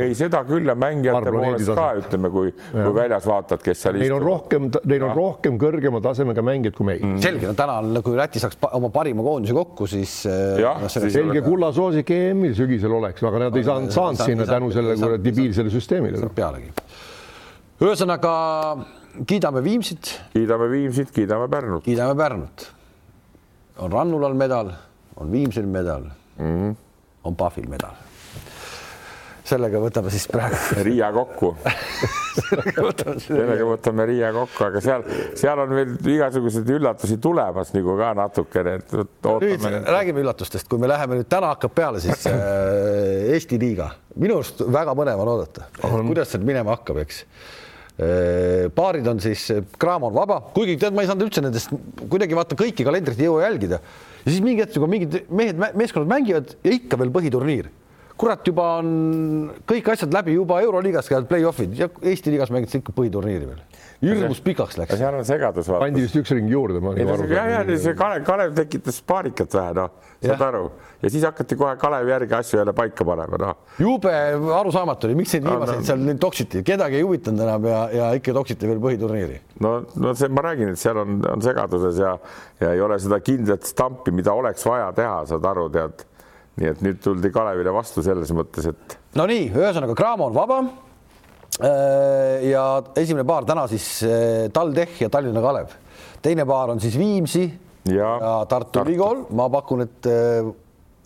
ei, seda küll ja mängijate poolest ka ütleme, kui, kui väljas vaatad, kes seal. Neil on rohkem, neil on rohkem kõrgema tasemega mängijaid kui meil mm.. selge, no täna on, kui Läti saaks oma parima koondise kokku, siis. Äh, selge kullasoosik EM-il sügisel oleks, aga nad ei saanud, saanud sinna tänu sellele debiilsele süsteemile. pealegi ühesõnaga kiidame Viimsit. kiidame Viimsit, kiidame Pärnut. kiidame Pärnut. on Rannulal medal, on Viimsil medal mm, -hmm. on Pahvil medal. sellega võtame siis praegu. Riia kokku sellega võtame, Riia kokku, aga seal, seal on veel igasuguseid üllatusi tulemas nagu ka natukene. nüüd räägime üllatustest, kui me läheme nüüd täna hakkab peale siis äh, Eesti liiga, minu arust väga põnev on oodata, kuidas sealt minema hakkab, eks paarid on siis, kraam on vaba, kuigi tead, ma ei saanud üldse nendest kuidagi vaata kõiki kalendrit ei jõua jälgida. ja siis mingi hetk juba mingid mehed, meeskonnad mängivad ja ikka veel põhiturniir. kurat, juba on kõik asjad läbi, juba Euroliigas käivad play-off'id ja Eesti liigas mängitakse ikka põhiturniiri veel hirmus pikaks läks. seal on segadus. pandi vist üks ring juurde. ja, ja see Kalev, Kalev tekitas paanikat vähe, noh, saad aru, ja siis hakati kohe Kalevi järgi asju jälle paika panema, noh. jube arusaamatu oli, miks neid viimaseid no, seal nüüd toksiti, kedagi ei huvitanud enam ja, ja ikka toksiti veel põhiturniiri. no, no see, ma räägin, et seal on, on segaduses ja, ja ei ole seda kindlat stampi, mida oleks vaja teha, saad aru, tead. nii et nüüd tuldi Kalevile vastu selles mõttes, et. Nonii, ühesõnaga Cramo on vaba ja esimene paar täna siis äh, TalTech ja Tallinna Kalev. teine paar on siis Viimsi ja, ja Tartu Ülikool. ma pakun, et äh,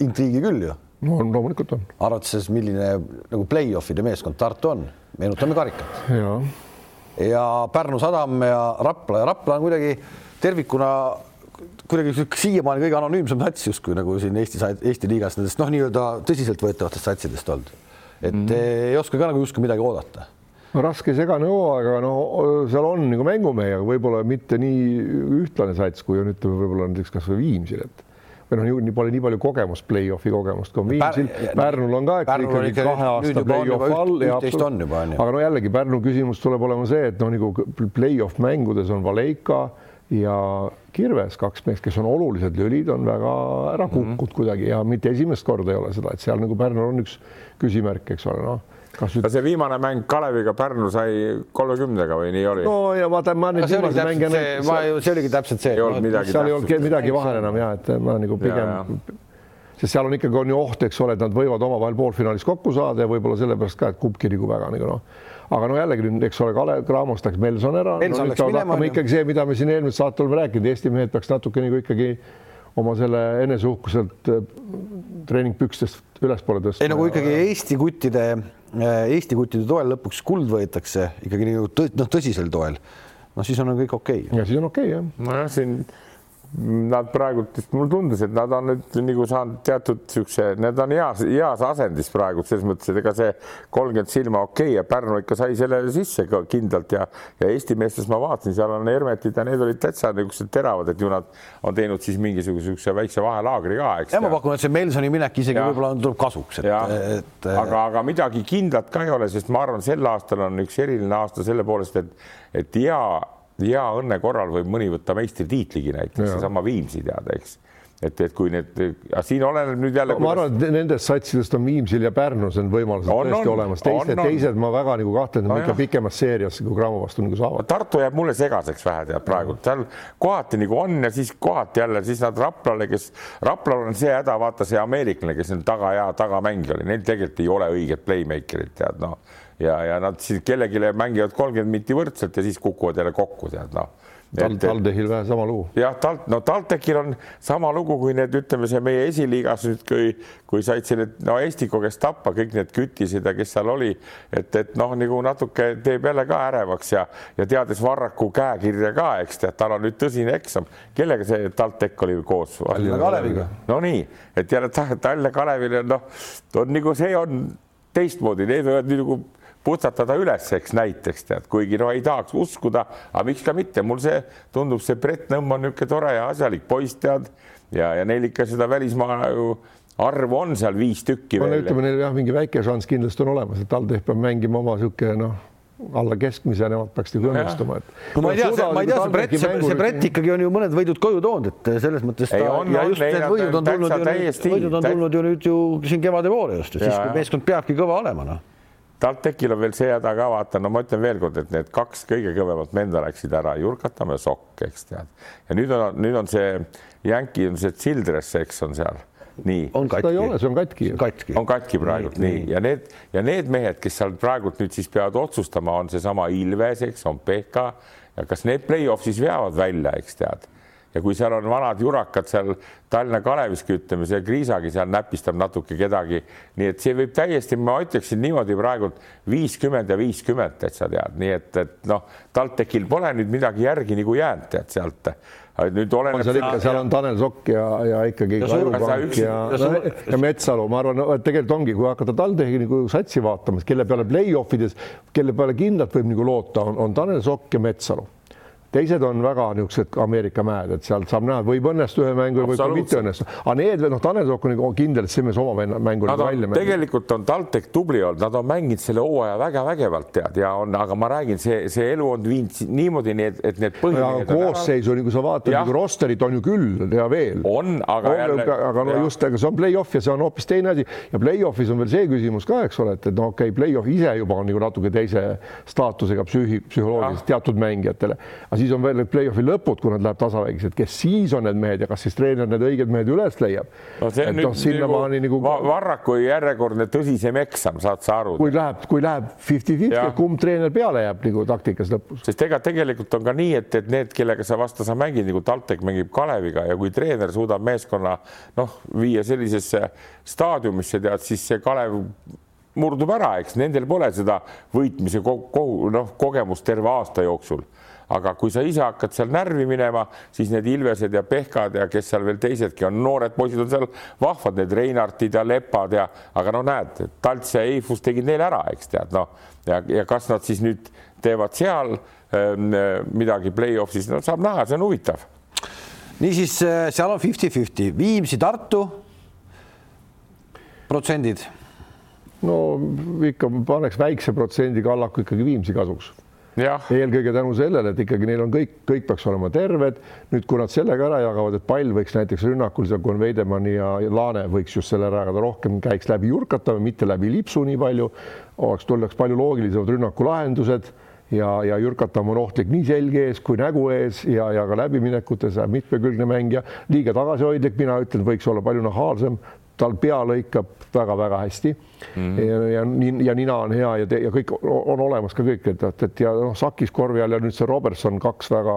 intriigi küll ju. no loomulikult on. arvates, milline nagu play-off'ide meeskond Tartu on, meenutame karikat. ja, ja Pärnu Sadam ja Rapla ja Rapla on kuidagi tervikuna kuidagi siiamaani kõige anonüümsem sats justkui nagu siin Eesti, Eesti liigas nendest noh, nii-öelda tõsiseltvõetavatest satsidest olnud. et mm -hmm. ei oska ka nagu justkui midagi oodata no raske segane hooaeg, aga no seal on nagu mängumehi, aga võib-olla mitte nii ühtlane sats, kui on, ütleme võib-olla näiteks kasvõi Viimsil, et või noh, nii pole nii palju kogemust, play-off'i kogemust kui on Viimsil Pär,. Pärnul on ka ikkagi kahe aasta play-off all. aga no jällegi Pärnu küsimus tuleb olema see, et noh, nagu play-off mängudes on Valeika ja Kirves, kaks meest, kes on olulised lülid, on väga ära kukkunud mm -hmm. kuidagi ja mitte esimest korda ei ole seda, et seal nagu Pärnul on üks küsimärk, eks ole, noh kas nüüd... see viimane mäng Kaleviga Pärnu sai kolmekümnega või nii oli? no ja vaata, ma nüüd viimase mänge näinud. see oligi täpselt see. seal ei olnud midagi vahel enam ja et ma nagu pigem, sest seal on ikkagi on ju oht, eks ole, et nad võivad omavahel poolfinaalis kokku saada ja võib-olla sellepärast ka, et kumbki nagu väga nagu noh aga no jällegi nüüd, eks ole, Kalev Cramos läks Melson ära. Melson no, minema. ikkagi see, mida me siin eelmisel saatel oleme rääkinud, Eesti mehed peaks natuke nagu ikkagi oma selle eneseuhkuselt äh, treeningpükstest ülespoole tõstma. ei kui ikkagi Eesti kuttide, Eesti kuttide toel lõpuks kuld võetakse ikkagi nagu tõ, noh, tõsisel toel, no siis on kõik okei okay.. ja siis on okei okay, jah. nojah, siin nad praegu, mulle tundus, et nad on nüüd nagu saanud teatud siukse, need on heas, heas asendis praegu selles mõttes, et ega see kolmkümmend silma okei okay, ja Pärnu ikka sai sellele sisse ka kindlalt ja, ja Eesti meestes ma vaatasin, seal on Hermetid ja need olid täitsa niisugused teravad, et ju nad on teinud siis mingisuguse siukse väikse vahelaagri ka, eks. ja ma pakun, et see Melsoni minek isegi võib-olla tuleb kasuks, et, et. aga, aga midagi kindlat ka ei ole, sest ma arvan, sel aastal on üks eriline aasta selle poolest, et, et hea hea õnne korral võib mõni võtta meistritiitligi näiteks, seesama Viimsi teada, eks et, et kui need, siin oleneb nüüd jälle. ma arvan, et nendest satsidest on Viimsil ja Pärnus on võimalused on, tõesti on, olemas, teised, teised ma väga nagu kahtlen no, ikka pikemas seerias nagu Graamo vastu nagu saavad. Tartu jääb mulle segaseks vähe tead praegu, seal kohati nagu on ja siis kohati jälle, siis nad Raplale, kes, Raplal on see häda, vaata see ameeriklane, kes on taga hea tagamängija oli, neil tegelikult ei ole õiget playmaker'it tead noh. Ja, ja nad siis kellelegi mängivad kolmkümmend mitti võrdselt ja siis kukuvad jälle kokku, tead noh Tal, TalTechil vähe sama lugu. jah, Tal-, no TalTechil on sama lugu kui need, ütleme, see meie esiliigas nüüd, kui, kui said selle no Estiko käest tappa kõik need kütised ja kes seal oli, et, et noh, nagu natuke teeb jälle ka ärevaks ja, ja teades Varraku käekirja ka, eks tead, tal on nüüd tõsine eksam. kellega see TalTech oli koos? Tallinna Kaleviga. no nii, et jälle Tallinna Kalevil on noh, on nagu see on teistmoodi, need võivad nagu putsatada üles, eks näiteks tead, kuigi no ei tahaks uskuda, aga miks ka mitte, mul see tundub, see Brett Nõmm on niisugune tore ja asjalik poiss tead ja, ja neil ikka seda välismaa ju arvu on seal viis tükki no, ütleme neil jah, mingi väike šanss kindlasti on olemas, et TalTech peab mängima oma niisugune noh, alla keskmise, nemad peaks nagu õnnestuma, et. no ma ei tea, ma ei tea, see Brett, see, see Brett ikkagi on ju mõned võidud koju toonud, et selles mõttes ta ei, on, ja just on, need võidud on tulnud ju, võidud on tulnud ju nüüd ju siin kevade poole just, siis kui meeskond peabki kõva olema, noh TalTechil on veel see häda ka, vaata, no ma ütlen veelkord, et need kaks kõige kõvemat venda läksid ära, Jurkatamäe Sokk, eks tead. ja nüüd on, nüüd on see Jänki on see Childress, eks on seal nii. on katki. ei ole, see on katki. katki, on katki praegult nii, nii. ja need ja need mehed, kes seal praegult nüüd siis peavad otsustama, on seesama Ilves, eks on Pekka ja kas need play-off siis veavad välja, eks tead ja kui seal on vanad jurakad seal Tallinna Kaleviski, ütleme, see Kriisagi seal näpistab natuke kedagi, nii et see võib täiesti, ma ütleksin niimoodi praegult viiskümmend ja viiskümmend, et sa tead, nii et, et noh, TalTechil pole nüüd midagi järgi nagu jäänud, tead sealt nüüd oleneb. seal ikka, seal on Tanel Sokk ja, ja ikkagi Kajupank ja, ja, ja, ja Metsalu, ma arvan et tegelikult ongi, kui hakata TalTechi nagu satsi vaatama, kelle peale play-off ides, kelle peale kindlalt võib nagu loota, on, on Tanel Sokk ja Metsalu teised on väga niisugused Ameerika mäed, et sealt saab näha, võib õnnestuda ühe mängu, võib ka mitte õnnestuda. aga need, noh, Tanel Sokk on kindel, et see mees oma mängu nagu välja mängib. tegelikult on TalTech tubli olnud, nad on mänginud selle hooaja väga vägevalt tead ja on, aga ma räägin, see, see elu on viinud niimoodi, nii et, et need põhimehed. koosseisu, nagu sa vaatad, nagu rosterit on ju küll ja veel. on, aga on, jälle. aga no just, aga see on play-off ja see on hoopis teine asi ja play-off'is on veel see küsimus ka, eks ole, et, et no okei okay,, play-off ise juba on nagu natuke teise staatusega psüühi, psühholoogiliselt teatud mängijatele, aga siis on veel need play-off'i lõpud, kui nad läheb tasavägis, et kes siis on need mehed ja kas siis treener need õiged mehed üles leiab no,? et noh, sinnamaani nagu, nagu Varraku järjekordne tõsisem eksam, saad sa aru? kui läheb, kui läheb fifty-fifty, kumb treener peale jääb nagu taktikas lõpus? sest ega tegelikult on ka nii, et, et need, kellega sa vastu sa mängid nagu TalTech mängib Kaleviga ja kui treener suudab meeskonna noh, viia sellisesse staadiumisse tead, siis see Kalev murdub ära, eks nendel pole seda võitmise kogu noh, kogemust terve aasta jooksul aga kui sa ise hakkad seal närvi minema, siis need Ilvesed ja Pehkad ja kes seal veel teisedki on, noored poisid on seal vahvad, need Reinartid ja Lepad ja, aga no näed, Talts ja Eifus tegid neile ära, eks tead, noh. Ja, ja kas nad siis nüüd teevad seal ähm, midagi play-off'is, no saab näha, see on huvitav. niisiis, äh, seal on fifty-fifty, Viimsi, Tartu? Protsendid? No ikka paneks väikse protsendi kallaku ikkagi Viimsi kasuks eelkõige tänu sellele, et ikkagi neil on kõik, kõik peaks olema terved. nüüd, kui nad sellega ära jagavad, et pall võiks näiteks rünnakul, kui on Veidemanni ja Laane võiks just selle ära jagada, rohkem käiks läbi Jurkata, mitte läbi Lipsu nii palju, oleks, tuleks palju loogilisemad rünnakulahendused ja, ja Jürkatam on ohtlik nii selge ees kui nägu ees ja, ja ka läbiminekutes mitmekülgne mängija, liiga tagasihoidlik, mina ütlen, võiks olla palju nahaalsem tal pea lõikab väga-väga hästi mm. -hmm. ja, ja, ja nina on hea ja, ja kõik on olemas ka kõik, et, et, et ja noh, Sakis korvi all ja nüüd see Robertson, kaks väga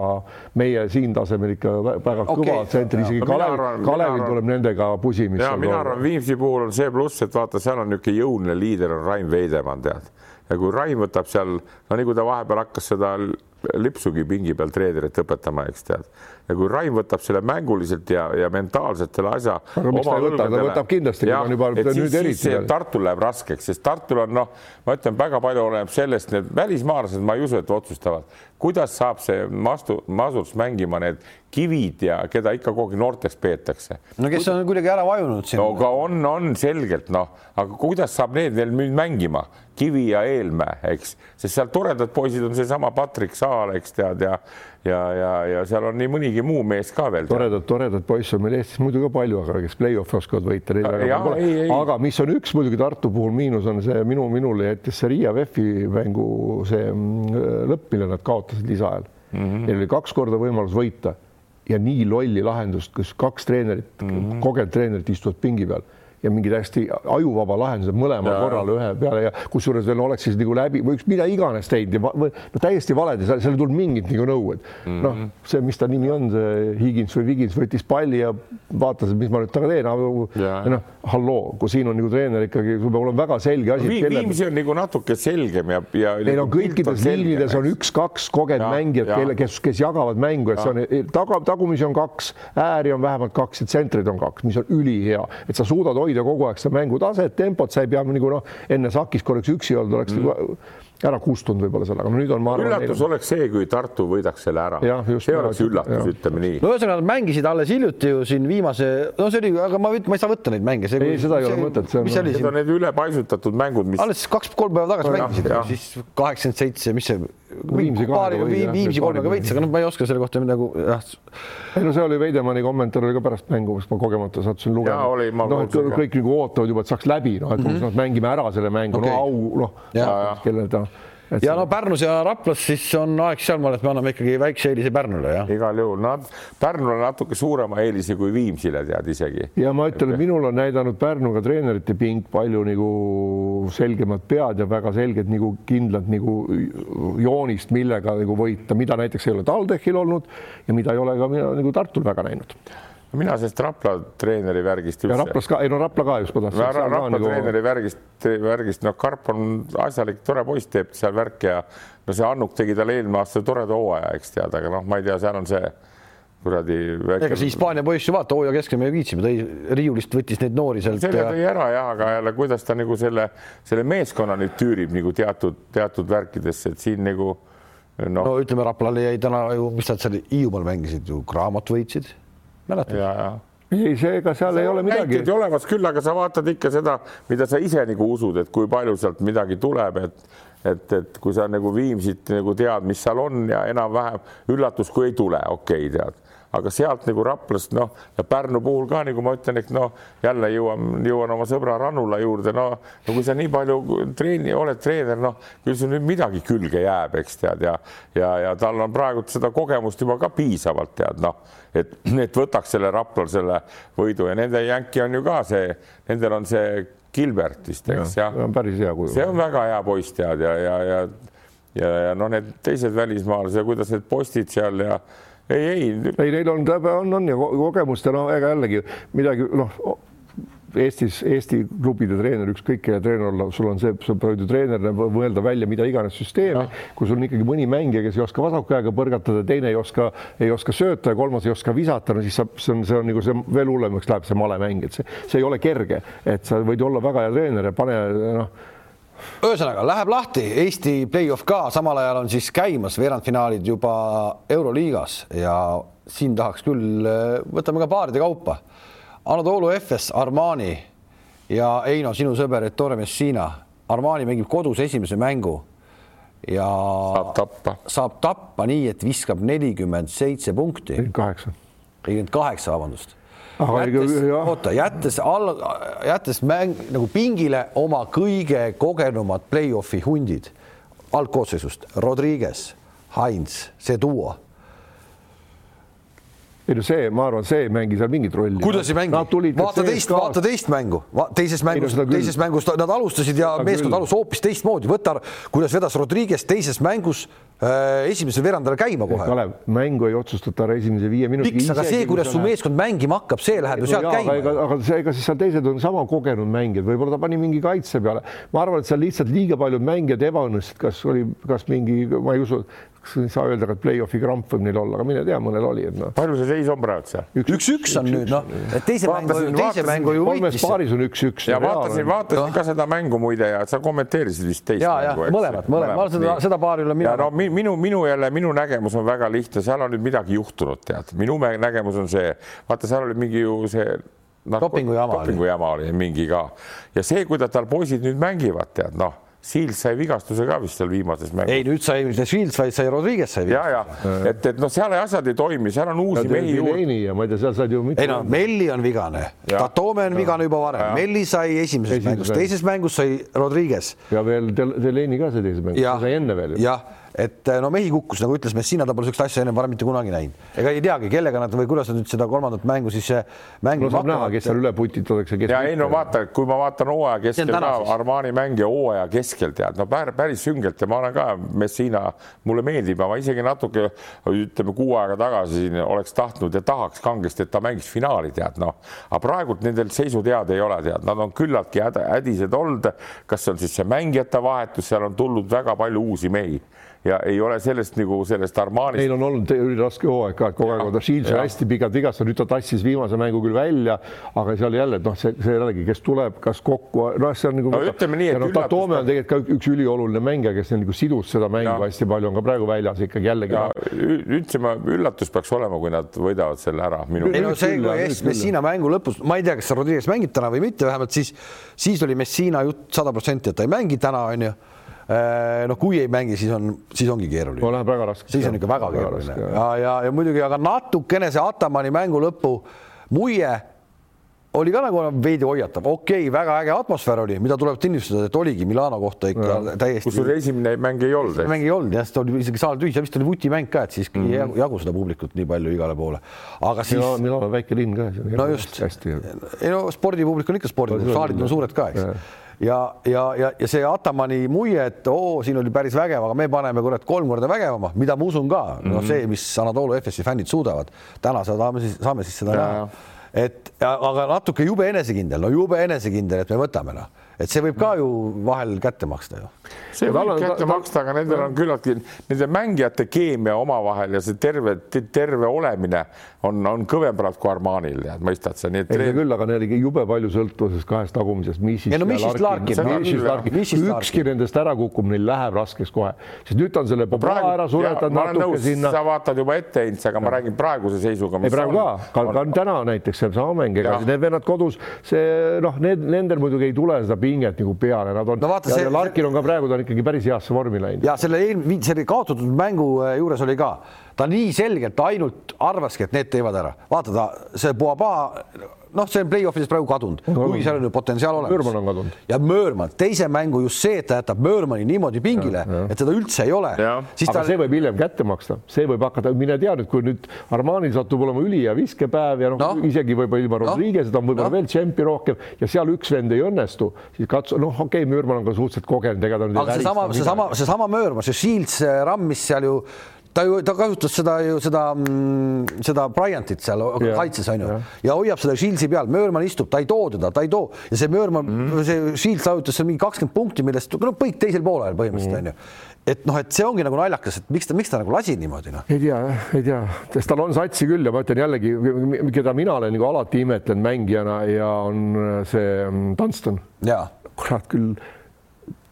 meie siin tasemel ikka väga okay. kõva tsentri, isegi Kalev, Kalevil tuleb nendega pusimist. ja mina arvan, Viimsi puhul on see pluss, et vaata, seal on niisugune jõuline liider on Rain Veidemann, tead ja kui Rain võtab seal, no nii kui ta vahepeal hakkas seda lipsugi pingi peal treenerit õpetama, eks tead. Ja kui Rain võtab selle mänguliselt ja, ja mentaalselt selle asja. aga miks ta ei võta, ta võtab kindlasti, kui on juba nüüd eriti. Tartul läheb raskeks, sest Tartul on noh, ma ütlen, väga palju oleneb sellest, need välismaalased, ma ei usu, et otsustavad, kuidas saab see mastu, masuts mängima need kivid ja keda ikka kogu aeg noorteks peetakse. no kes on kuidagi ära vajunud siin. no aga on, on selgelt noh, aga kuidas saab need veel nüüd mängima Kivi ja Eelmäe, eks, sest seal toredad poisid on seesama Patrik Saar, eks tead ja ja, ja, ja seal on nii mõnigi muu mees ka veel. toredad, toredad poisse on meil Eestis muidu ka palju, aga kes play-off'i oskavad võita, neid väga pole. aga mis on üks muidugi Tartu puhul miinus on see minu, minule jättis see Riia VEF-i mängu see mm, lõpp, mille nad kaotasid lisaajal mm. -hmm. Neil oli kaks korda võimalus võita ja nii lolli lahendust, kus kaks treenerit mm, -hmm. kogenud treenerit istuvad pingi peal ja mingi täiesti ajuvaba lahendused mõlemal korral ühe peale ja kusjuures veel oleks siis nagu läbi või üks mida iganes teinud ja või no täiesti valed ja seal ei tulnud mingit nagu nõu, et mm -hmm. noh, see, mis ta nimi on, see Higins või Vigins võttis palli ja vaatas, et mis ma nüüd taga teen. noh, halloo, kui siin on nagu treener ikkagi, sul peab olema väga selge asi Vi. Viimsi on nagu natuke selgem ja, ja. Neil on kõikides liinides on üks-kaks kogenud mängijad, kelle, kes, kes jagavad mängu, et see on taga, tagumisi on kaks, ääri on vähemalt kaks ja tsentrid on kaks, mis on ülihea, et sa suudad hoida kogu aeg seda mängutaset, tempot, sa ei pea nagu noh, enne sakis korraks üksi olnud, oleks mm. nagu ära kustunud võib-olla selle, aga nüüd on, ma arvan. üllatus neil... oleks see, kui Tartu võidaks selle ära. see oleks üllatus, ütleme nii. no ühesõnaga nad mängisid alles hiljuti ju siin viimase, no see oli, aga ma, ma ei saa võtta neid mänge. ei, seda ei ole mõtet. mis see oli? Need on need ülepaisutatud mängud, mis. alles kaks-kolm päeva tagasi no, mängisid, siis kaheksakümmend seitse, mis see Viimsi või Viimsi kolmega võits, aga noh, ma ei oska selle kohta midagi jah. ei no see oli Veidemanni kommentaar oli ka pärast mängu, kus ma kogemata sattusin lugema. noh, et kõik nagu ootavad juba, et saaks läbi, noh, et mm -hmm. mängime ära selle mängu okay., no au, noh, kelle ta ja no Pärnus ja Raplas siis on aeg sealmaal, et me anname ikkagi väikse eelise Pärnule, jah. igal juhul, nad Pärnule natuke suurema eelise kui Viimsile tead isegi. ja ma ütlen, et minul on näidanud Pärnuga treenerite pink palju nagu selgemad pead ja väga selged nagu kindlad nagu joonist, millega nagu võita, mida näiteks ei ole TalTechil olnud ja mida ei ole ka mina nagu Tartul väga näinud mina sellest Rapla treeneri värgist üldse. Raplas ka, ei no Rapla ka tahtsin. Rapla nagu... treeneri värgist, värgist, noh, Karp on asjalik, tore poiss, teeb seal värki ja no see Annuk tegi talle eelmine aasta toreda hooaja, eks tead, aga noh, ma ei tea, seal on see kuradi väike.... ega see Hispaania poiss ju vaata, hooaja keskel me viitsime, tõi riiulist, võttis neid noori sealt. selle tõi ära jah, aga jälle, kuidas ta nagu selle, selle meeskonna nüüd tüürib nagu teatud, teatud värkidesse, et siin nagu noh. no ütleme, Raplale jäi täna ju, mis nad seal Hiiumaal mängisid ju, Graamot võitsid mäletad? ei, see, ega seal see ei ole midagi. olemas küll, aga sa vaatad ikka seda, mida sa ise nagu usud, et kui palju sealt midagi tuleb, et et, et kui sa nagu Viimsit nagu tead, mis seal on ja enam-vähem üllatus, kui ei tule, okei okay,, tead aga sealt nagu Raplast noh, ja Pärnu puhul ka nagu ma ütlen, et noh, jälle jõuan, jõuan oma sõbra Rannula juurde, no, no kui sa nii palju treeni, oled treener, noh, küll sul nüüd midagi külge jääb, eks tead ja ja, ja tal on praegu seda kogemust juba ka piisavalt tead noh, et, et võtaks selle Raplal selle võidu ja nende jänki on ju ka see, nendel on see Gilbert vist, eks ja, ja. päris hea kuju. see on väga hea poiss tead ja, ja, ja ja, ja no need teised välismaalased ja kuidas need postid seal ja ei, ei. ei, neil on, on, on ja kogemust ja no ega jällegi midagi noh, Eestis, Eesti klubide treener, ükskõik kelle treener olla, sul on see, sa pead ju treenerina mõelda välja mida iganes süsteemi, kui sul on ikkagi mõni mängija, kes ei oska vasaku käega põrgatada, teine ei oska, ei oska sööta ja kolmas ei oska visata, no siis saab, see on, see on nagu see veel hullemaks läheb see malemäng, et see, see ei ole kerge, et sa võid olla väga hea treener ja pane noh ühesõnaga läheb lahti Eesti play-off ka, samal ajal on siis käimas veerandfinaalid juba Euroliigas ja siin tahaks küll, võtame ka paaride kaupa. Anatoolu FS, Armani ja Eino, sinu sõber Ettore Messina. Armani mängib kodus esimese mängu ja saab tappa, saab tappa nii, et viskab nelikümmend seitse punkti. nelikümmend kaheksa. nelikümmend kaheksa, vabandust jättes, oota, jättes alla, jättes mäng nagu pingile oma kõige kogenumad play-off'i hundid algkoosseisust, Rodriguez, Heinz, see duo. ei no see, ma arvan, see ei mängi seal mingit rolli. kuidas ei mängi? vaata teist, vaata teist mängu, teises mängus, teises mängus nad alustasid ja meeskond alustas hoopis teistmoodi, võta, kuidas vedas Rodriguez teises mängus esimesel veerandil käima kohe. Kalev, mängu ei otsustata ära esimese viie minutiga. miks, aga see, kuidas su meeskond mängima hakkab, see läheb ju sealt käima. aga, aga see, ega siis seal teised on sama kogenud mängijad, võib-olla ta pani mingi kaitse peale. ma arvan, et seal lihtsalt liiga paljud mängijad ebaõnnestusid, kas oli, kas mingi, ma ei usu, ei saa öelda, et play-off'i kramp võib neil olla, aga mine tea, mõnel oli, et noh. palju see seis on praegu seal? üks-üks on nüüd noh, et teise mängu, teise mängu ju võitis. paaris on üks-üks. ja vaatasin, vaatasin ka seda mängu muide ja sa kommenteerisid vist teist ja, mängu. mõlemad, mõlemad, ma seda, seda paari olen mina. No minu, minu jälle, minu nägemus on väga lihtne, seal on nüüd midagi juhtunud, tead, minu nägemus on see, vaata, seal oli mingi ju see dopingu jama, dopingu jama oli mingi ka ja see, kuidas tal poisid nüüd mängivad, tead noh Shields sai vigastuse ka vist seal viimases mängus. ei, nüüd sai mitte Shields, vaid sai Rodriguez sai vigastuse. ja, ja et, et noh, seal asjad ei toimi, seal on uusi mehi juurde. ja ma ei tea, seal said ju. ei no Melli on vigane, Tatome on vigane juba varem, Melli sai esimeses mängus, teises mängus sai Rodriguez. ja veel Deleni ka sai teises mängus, sai enne veel. jah et eh, no mehi kukkus, nagu ütles Messina, ta pole niisugust asja enne varem mitte kunagi näinud. ega ei teagi, kellega nad või kuidas nad nüüd seda kolmandat mängu siis eh, mängima no, saab näha, kes seal üle putitatakse. ja ei no vaata, kui ma vaatan hooaja keskel ka Armani mänge hooaja keskel tead, no päris süngelt ja ma olen ka Messina, mulle meeldib ma isegi natuke ütleme kuu aega tagasi siin oleks tahtnud ja tahaks kangesti, et ta mängiks finaali tead noh, aga praegult nendel seisud head ei ole tead, nad on küllaltki hädised olnud. kas see on siis see mängijate vahetus, seal on tulnud väga palju uusi mehi ja ei ole sellest nagu sellest Armanist. Neil on olnud raske hooaeg ka, et kogu aeg on ta Shields hästi pikalt vigastatud, nüüd ta tassis viimase mängu küll välja, aga seal jälle noh, see, see jällegi, kes tuleb, kas kokku, noh, see on nagu. no ütleme nii, et no, üllatus... Toome on tegelikult ka üks ülioluline mängija, kes nagu sidus seda mängu ja. hästi palju, on ka praegu väljas ikkagi jällegi. ütlesime, üllatus peaks olema, kui nad võidavad selle ära. ei no see, kui Messina mängu lõpus, ma ei tea, kas Rodriguez mängib täna või mitte, vähemalt siis, siis oli Messina jutt sada protsenti, et ta ei mängi täna, onju noh, kui ei mängi, siis on, siis ongi keeruline. no läheb väga raske. siis on ikka väga, väga keeruline raske, ja, ja, ja muidugi, aga natukene see Atamani mängu lõpu muie oli ka nagu veidi hoiatav, okei okay,, väga äge atmosfäär oli, mida tuleb tunnistada, et oligi Milano kohta ikka ja. täiesti. kusjuures esimene mäng ei olnud. mäng ei olnud jah, sest oli isegi saal tühi, vist oli vutimäng ka, et siis mm -hmm. jagu seda publikut nii palju igale poole. aga siis. Milano on väike linn ka. no just, ei no spordipublik on ikka spordipublik, saalid on suured ka, eks ja, ja, ja, ja see Atamani muie, et oo, siin oli päris vägev, aga me paneme kurat kolm korda vägevama, mida ma usun ka mm, -hmm. no see, mis Anatoolu FS-i fännid suudavad, täna saame siis, saame siis seda näha. et aga natuke jube enesekindel, no jube enesekindel, et me võtame noh et see võib ka ju vahel kätte maksta ju. see võib kätte ta, maksta, aga nendel on küllaltki nende mängijate keemia omavahel ja see terve, terve olemine on, on kõvem praegu kui Armanil, tead, mõistad sa, nii et. ei, kull, aga neil oli jube palju sõltuvuses kahest tagumisest, Missis ja, no, ja Larkin. ükski nendest ära kukub, neil läheb raskeks kohe, sest nüüd ta on selle Pobra ära suretanud natuke sinna. sa vaatad juba ette heinud, aga ma räägin praeguse seisuga. ei, praegu ka, ka, ka täna näiteks seesama mäng, ega need vennad kodus, see noh, need, nendel muidugi ei tule seda pinget nagu peale, nad on no vaata, ja, see, Larkin on ka praegu, ta on ikkagi päris heasse vormi läinud. ja selle eelmise, selle kaotatud mängu äh, juures oli ka, ta nii selgelt ainult arvaski, et need teevad ära, vaata ta, see Boaba noh, see on play-off'ides praegu kadunud, kui seal on ju potentsiaal olemas. Möörman on kadunud. ja Möörman, teise mängu just see, et ta jätab Möörmani niimoodi pingile, et seda üldse ei ole. aga ta... see võib hiljem kätte maksta, see võib hakata, mine tea nüüd, kui nüüd Armanil satub olema ülihea viskepäev ja noh no. no., isegi võib-olla ilma no. Rodriguez'ita on võib-olla no. veel tšempi rohkem ja seal üks vend ei õnnestu, siis katsu, noh, okei okay,, Möörman on ka suhteliselt kogenud, ega ta. aga seesama, seesama, seesama Möörman, see Shields rammis seal ju ta ju, ta kasutas seda ju seda, mm, seda Bryantit seal ja, kaitses onju ja. ja hoiab seda Shieldsi peal, Möörman istub, ta ei too teda, ta ei too ja see Möörman mm, -hmm. see Shields savutas seal mingi kakskümmend punkti, millest no kõik teisel poolel põhimõtteliselt mm -hmm. et noh, et see ongi nagu naljakas, et miks ta, miks ta nagu lasi niimoodi noh. ei tea, ei tea, sest tal on satsi küll ja ma ütlen jällegi, keda mina olen nagu alati imetlenud mängijana ja on see mm, Dunston. kurat küll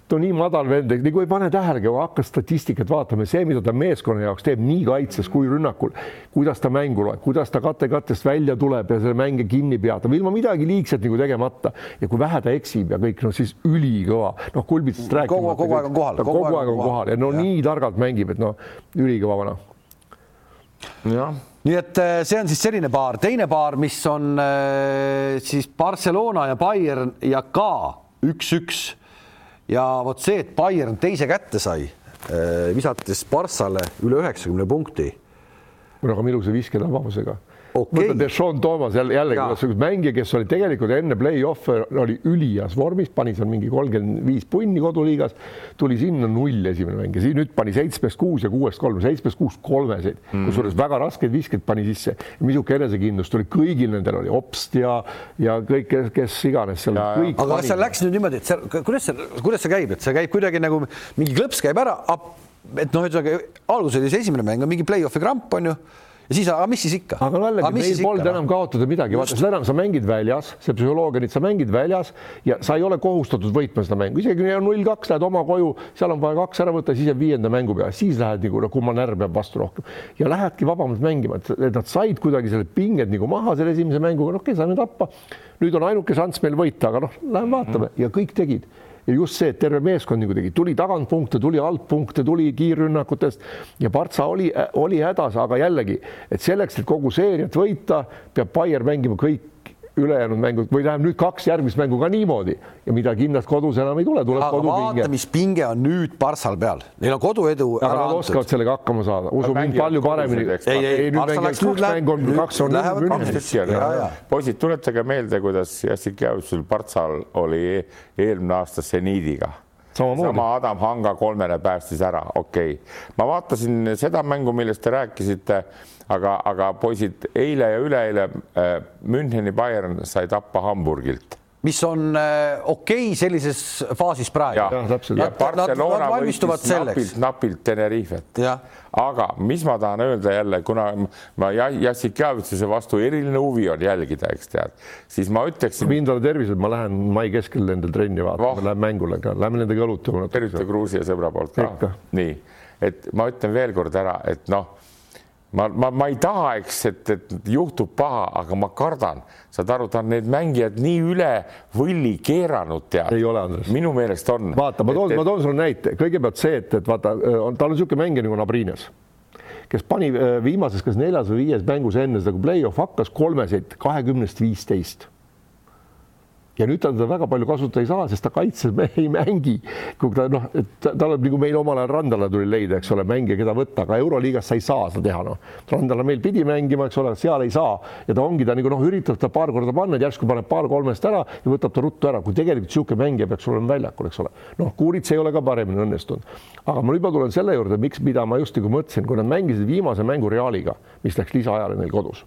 ta on nii madal vend, nagu ei pane tähelegi, hakka statistikat vaatama, see, mida ta meeskonna jaoks teeb nii kaitses kui rünnakul, kuidas ta mängu loeb, kuidas ta kate-kattest välja tuleb ja selle mänge kinni peatab, ilma midagi liigset nagu tegemata ja kui vähe ta eksib ja kõik, no siis ülikõva, noh, kulbitsast rääkimata. kogu aeg on kohal. kogu aeg on kohal ja no ja. nii targalt mängib, et noh, ülikõva vana. jah nii et äh, see on siis selline paar, teine paar, mis on äh, siis Barcelona ja Bayern ja ka üks-üks ja vot see, et Bayern teise kätte sai, äh, visates Barssale üle üheksakümne punkti. väga ilusa visketabavusega Okei. võta Deshaun Thomas jälle jällegi üks mängija, kes oli tegelikult enne play-off'e oli üliheas vormis, pani seal mingi kolmkümmend viis punni koduliigas, tuli sinna null esimene mäng ja siis nüüd pani seitsmest kuus ja kuuest kolm, seitsmest kuus kolmeseid mm. kusjuures väga raskeid viskeid pani sisse. niisugune enesekindlus tuli kõigil nendel oli, Obst ja, ja kõik, kes, kes iganes seal Ja, ja. kõik. aga kas seal läks nüüd niimoodi, et seal, kuidas see, kuidas see käib, et see käib kuidagi nagu mingi klõps käib ära, et noh, ühesõnaga alguses oli see esimene mäng, mingi play-off'i kramp on ju ja siis, aga mis siis ikka? aga jällegi, meil polnud enam kaotada midagi, vaata seda enam sa mängid väljas, see psühholoogia sa mängid väljas ja sa ei ole kohustatud võitma seda mängu, isegi kui on null kaks, lähed oma koju, seal on vaja kaks ära võtta, siis jääb viienda mängu peale, siis lähed nagu no kumma närv peab vastu rohkem. Ja lähedki vabamalt mängima, et nad said kuidagi selle pinged nagu maha selle esimese mänguga, no okei okay,, saime tappa. nüüd on ainuke šanss meil võita, aga noh, lähme vaatame. Ja kõik tegid ja just see, et terve meeskond nagu tegi, tuli tagantpunkte, tuli altpunkte, tuli kiirrünnakutest. Ja Partsa oli, oli hädas, aga jällegi, et selleks, et kogu seeriat võita, peab Bayer mängima kõik ülejäänud mängud või tähendab nüüd kaks järgmist mängu ka niimoodi ja mida kindlasti kodus enam ei tule, tuleb aga vaata, kodupinge. mis pinge on nüüd Parssal peal, neil on koduedu aga nad oskavad sellega hakkama saada, usu mind palju paremini. eks. Ei, ei, nüüd mängivad nüüd kaks mängu on, nüüd kaks on ja. poisid, tuletage meelde, kuidas Jassik Jäävitsul Partsal oli e- eelmine aasta seniidiga Samamoodi. sama Adam Hanga kolmene päästis ära, okei okay. ma vaatasin seda mängu, millest te rääkisite, aga, aga poisid eile ja üleeile äh, Müncheni Bayern sai tappa Hamburgilt mis on äh, okei okay sellises faasis praegu. Jah, täpselt. ja Nad- Barcelona võitis selleks. napilt, napilt Tenerifet. Aga mis ma tahan öelda jälle, kuna ma Ja- Jassik Javitsuse vastu eriline huvi on jälgida, eks tead, siis ma ütleksin, Pindala tervised, ma lähen mai keskel nendel trenni vaatama oh., lähen mängule ka, lähme nendega õlutama tervita. Gruusia sõbra poolt ka. nii, et ma ütlen veel kord ära, et noh, ma, ma, ma ei taha, eks, et, et juhtub paha, aga ma kardan, saad aru, ta on need mängijad nii üle võlli keeranud, tead. Ei ole, Andres. minu meelest on. vaata, ma toon, ma toon sulle näite, kõigepealt see, et, et vaata, on, tal on niisugune mängija nagu Nabrinas, kes pani viimases, kas neljas või viies mängus enne seda, kui play-off hakkas, kolmeseid kahekümnest viisteist ja nüüd ta teda väga palju kasutada ei saa, sest ta kaitses ei mängi. kui ta noh, tal on nagu meil omal ajal Randala tuli leida, eks ole, mängija, keda võtta, aga Euroliigas sa ei saa seda teha, noh. Randala meil pidi mängima, eks ole, seal ei saa ja ta ongi ta nagu noh, üritab ta paar korda panna, järsku paneb paar-kolmest ära ja võtab ta ruttu ära, kui tegelikult niisugune mängija peaks olema väljakul, eks ole. noh, Kuurits ei ole ka paremini õnnestunud, aga ma nüüd ma tulen selle juurde, miks, mida ma just nagu mõtlesin, kui nad mängisid viimase mängu Realiga, mis läks lisaajale neil kodus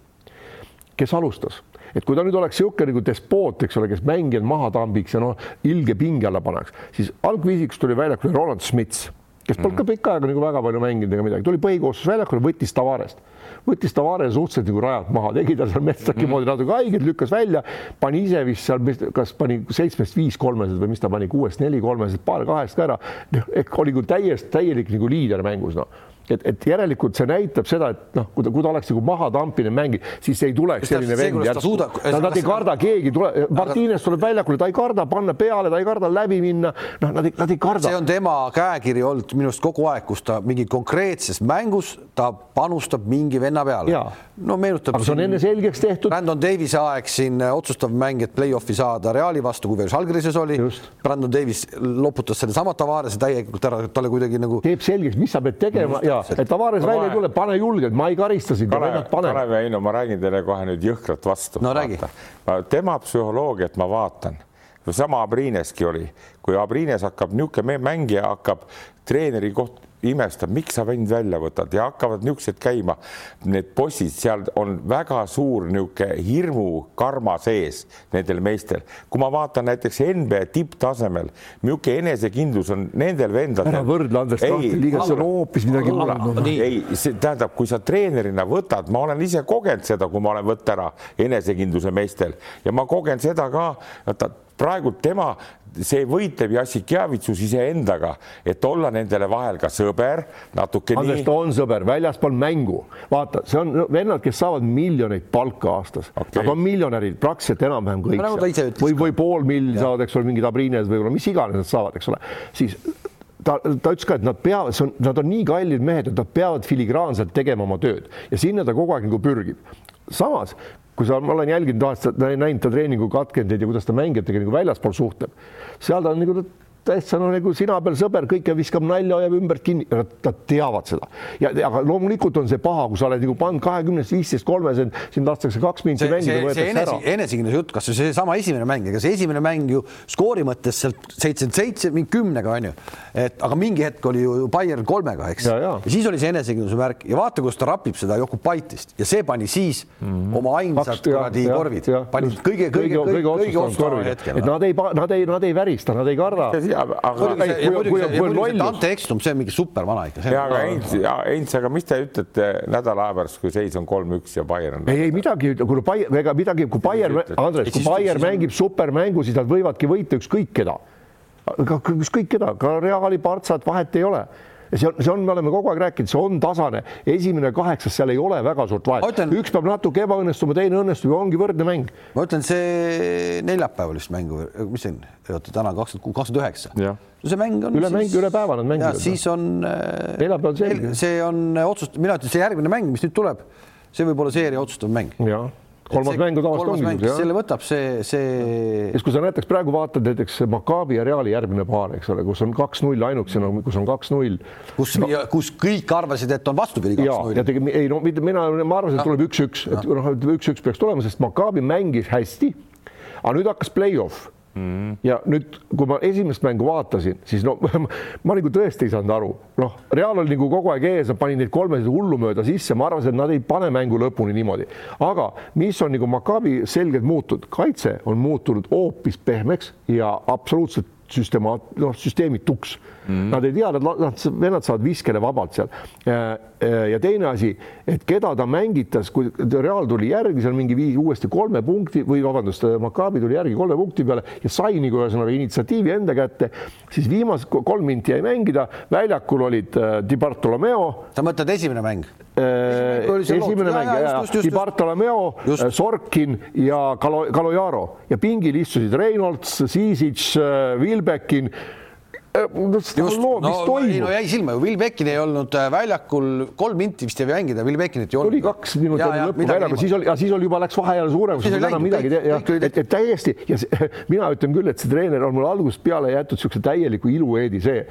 kes alustas, et kui ta nüüd oleks niisugune nagu despoot, eks ole, kes mängijad maha tambiks ja noh, ilge pinge alla paneks, siis algviisiks tuli väljakule Roland Smits, kes polnud ka pikka aega nagu väga palju mänginud ega midagi, tuli põhikoosseis väljakule, võttis Tavarest, võttis Tavarese suhteliselt nagu rajalt maha, tegi ta seal Metsaki moodi natuke haiget, lükkas välja, pani ise vist seal, kas pani seitsmest viis kolmesed või mis ta pani, kuuest neli kolmesed, paar kahest ka ära, ehk oli nagu täiesti täielik nagu liider mängus, noh et, et järelikult see näitab seda, et noh, kui ta, kui ta oleks nagu mahatampinud mängija, siis ei tuleks selline vend ta suudab- Nad, nad ei karda, keegi tule, Martines tuleb väljakule, ta ei karda panna peale, ta ei karda läbi minna, noh, nad ei, nad ei karda. see on tema käekiri olnud minu arust kogu aeg, kus ta mingi konkreetses mängus ta panustab mingi venna peale. No meenutab. aga see on enne selgeks tehtud. Brandon Davise aeg siin äh, otsustav mäng, et play-off'i saada Reali vastu, kui veel Žalgirises oli. Brandon Davis loputas sedasama Tavarese täielikult ära, talle kuidagi nagu teeb selgeks, mis sa pead tegema ja et Tavares välja ei tule, pane julgelt, ma ei karista sind. Kalev ja Heino, ma räägin teile kohe nüüd jõhkralt vastu. No räägi. tema psühholoogiat ma vaatan, sama Abrineski oli, kui Abrines hakkab niisugune mängija hakkab treeneri koht imestab, miks sa vend välja võtad ja hakkavad niisugused käima. Need bossid, seal on väga suur niisugune hirmukarma sees nendel meestel. kui ma vaatan näiteks NBA tipptasemel, niisugune enesekindlus on nendel vendadel. ära võrdle Andres Tahti liigas, see on hoopis midagi muud. Ei, see tähendab, kui sa treenerina võtad, ma olen ise kogenud seda, kui ma olen võtta ära enesekindluse meestel ja ma kogen seda ka, praegu tema, see võitleb Jassik Javitsus iseendaga, et olla nendele vahel ka sõber, natuke Andres, nii. ta on sõber, väljaspool mängu. vaata, see on vennad, kes saavad miljoneid palka aastas okay., nad on miljonärid praktiliselt enam-vähem kõik Nagu või, või pool milli saavad, eks ole, mingid Abrines võib-olla, mis iganes nad saavad, eks ole, siis ta, ta ütles ka, et nad peavad, see on, nad on nii kallid mehed, et nad peavad filigraanselt tegema oma tööd ja sinna ta kogu aeg nagu pürgib. samas, kui sa, ma olen jälginud aastat, näinud ta treeningu katkendeid ja kuidas ta mängijatega nagu väljaspool suhtleb, seal ta on nagu täitsa no nagu sina peal sõber, kõike viskab nalja, hoiab ümbert kinni, nad teavad seda ja aga loomulikult on see paha, kui sa oled nagu pannud kahekümnest, viisteist, kolmes, sind lastakse kaks minti see, mängida, see, see võetakse enese, ära. enesekindluse jutt, kas või seesama esimene mäng, ega see esimene mäng ju skoori mõttes sealt seitsekümmend seitse, mingi kümnega onju, et aga mingi hetk oli ju Bayern kolmega, eks. Ja, ja. ja siis oli see enesekindluse märk ja vaata, kus ta rapib seda Jokupaitist ja see pani siis mm -hmm. oma ainsad Kaks- jah, kuradi jah, korvid, jah. pani kõige, kõige, kõige, kõige otsustaval hetkel. et nad ei, nad ei, nad ei värista, nad ei karda. muidugi see, Ei, ja kui- muidugi kui- see, kui ja on lollus. Dante Ekstum, see on mingi supervana ikka. ja aga Heinz, Heinz, aga mis te ütlete nädala aja pärast, kui seis on kolm-üks ja Bayern? ei, ei midagi, kui Bayern, ega midagi, kui Bayern? Andres, Et kui Bayern mängib supermängu, siis nad võivadki võita ükskõik keda. ükskõik keda, ka Reali, Partsat, vahet ei ole see on, see on, me oleme kogu aeg rääkinud, see on tasane, esimene kaheksas, seal ei ole väga suurt vahet üks peab natuke ebaõnnestuma, teine õnnestub ja ongi võrdne mäng. ma ütlen, see neljapäeval vist mängu, mis see on, oota täna kakskümmend kuus, kakskümmend üheksa. No see mäng on. Üle mäng- üle päeva nad mängivad. siis on. äh, Neljapäeval selge. see on otsust-, mina ütlen, see järgmine mäng, mis nüüd tuleb, see võib olla seeria otsustav mäng. Kolmas mäng on tavaliselt kolmas mäng, ongi kes selle võtab, see, see siis kui sa näiteks praegu vaatad näiteks Maccabi ja Reali järgmine paar, eks ole, kus on kaks-null ainukesena, kus on kaks-null kus no., kus kõik arvasid, et on vastupidi ja, ja kaks-null. tegi, ei no mitte mina, ma arvasin, et tuleb üks-üks, et noh, üks-üks peaks tulema, sest Maccabi mängis hästi. aga nüüd hakkas play-off mm. ja nüüd, kui ma esimest mängu vaatasin, siis no ma nagu tõesti ei saanud aru, noh, Real oli nagu kogu aeg ees, nad panid neid kolmesid hullumööda sisse, ma arvasin, et nad ei pane mängu lõpuni niimoodi, aga mis on nagu Maccabi selgelt muutunud, kaitse on muutunud hoopis pehmeks ja absoluutselt süstemaat-, noh, süsteemituks mm.. Nad ei tea, nad, nad, vennad saavad viskele vabalt seal. ja teine asi, et keda ta mängitas, kui Real tuli järgi seal mingi viis uuesti kolme punkti või vabandust, Maccabi tuli järgi kolme punkti peale ja sai nagu ühesõnaga initsiatiivi enda kätte, siis viimased kolm minti jäi mängida, väljakul olid äh, Di Bartolomeo sa mõtled esimene mäng? äh, esimene mäng jaa, ja, jaa, Di. Bartolomeo. Sorkin ja Kalo, Kalojaro ja pingil istusid Reynolds, Siisic, Vilbekin. mis no, ei, toimub no? jäi silma ju, Will Beckin ei olnud äh, väljakul kolm minti vist ei mängida, Will Beckinit ei olnud. oli kaks minutit enne lõppu väljakul, siis oli, siis oli juba läks vahe jälle suuremaks, Siis oli enam läinud, midagi teha, et, et täiesti ja see, mina ütlen küll, et see treener on mul algusest peale jäetud niisuguse täieliku ilueedi see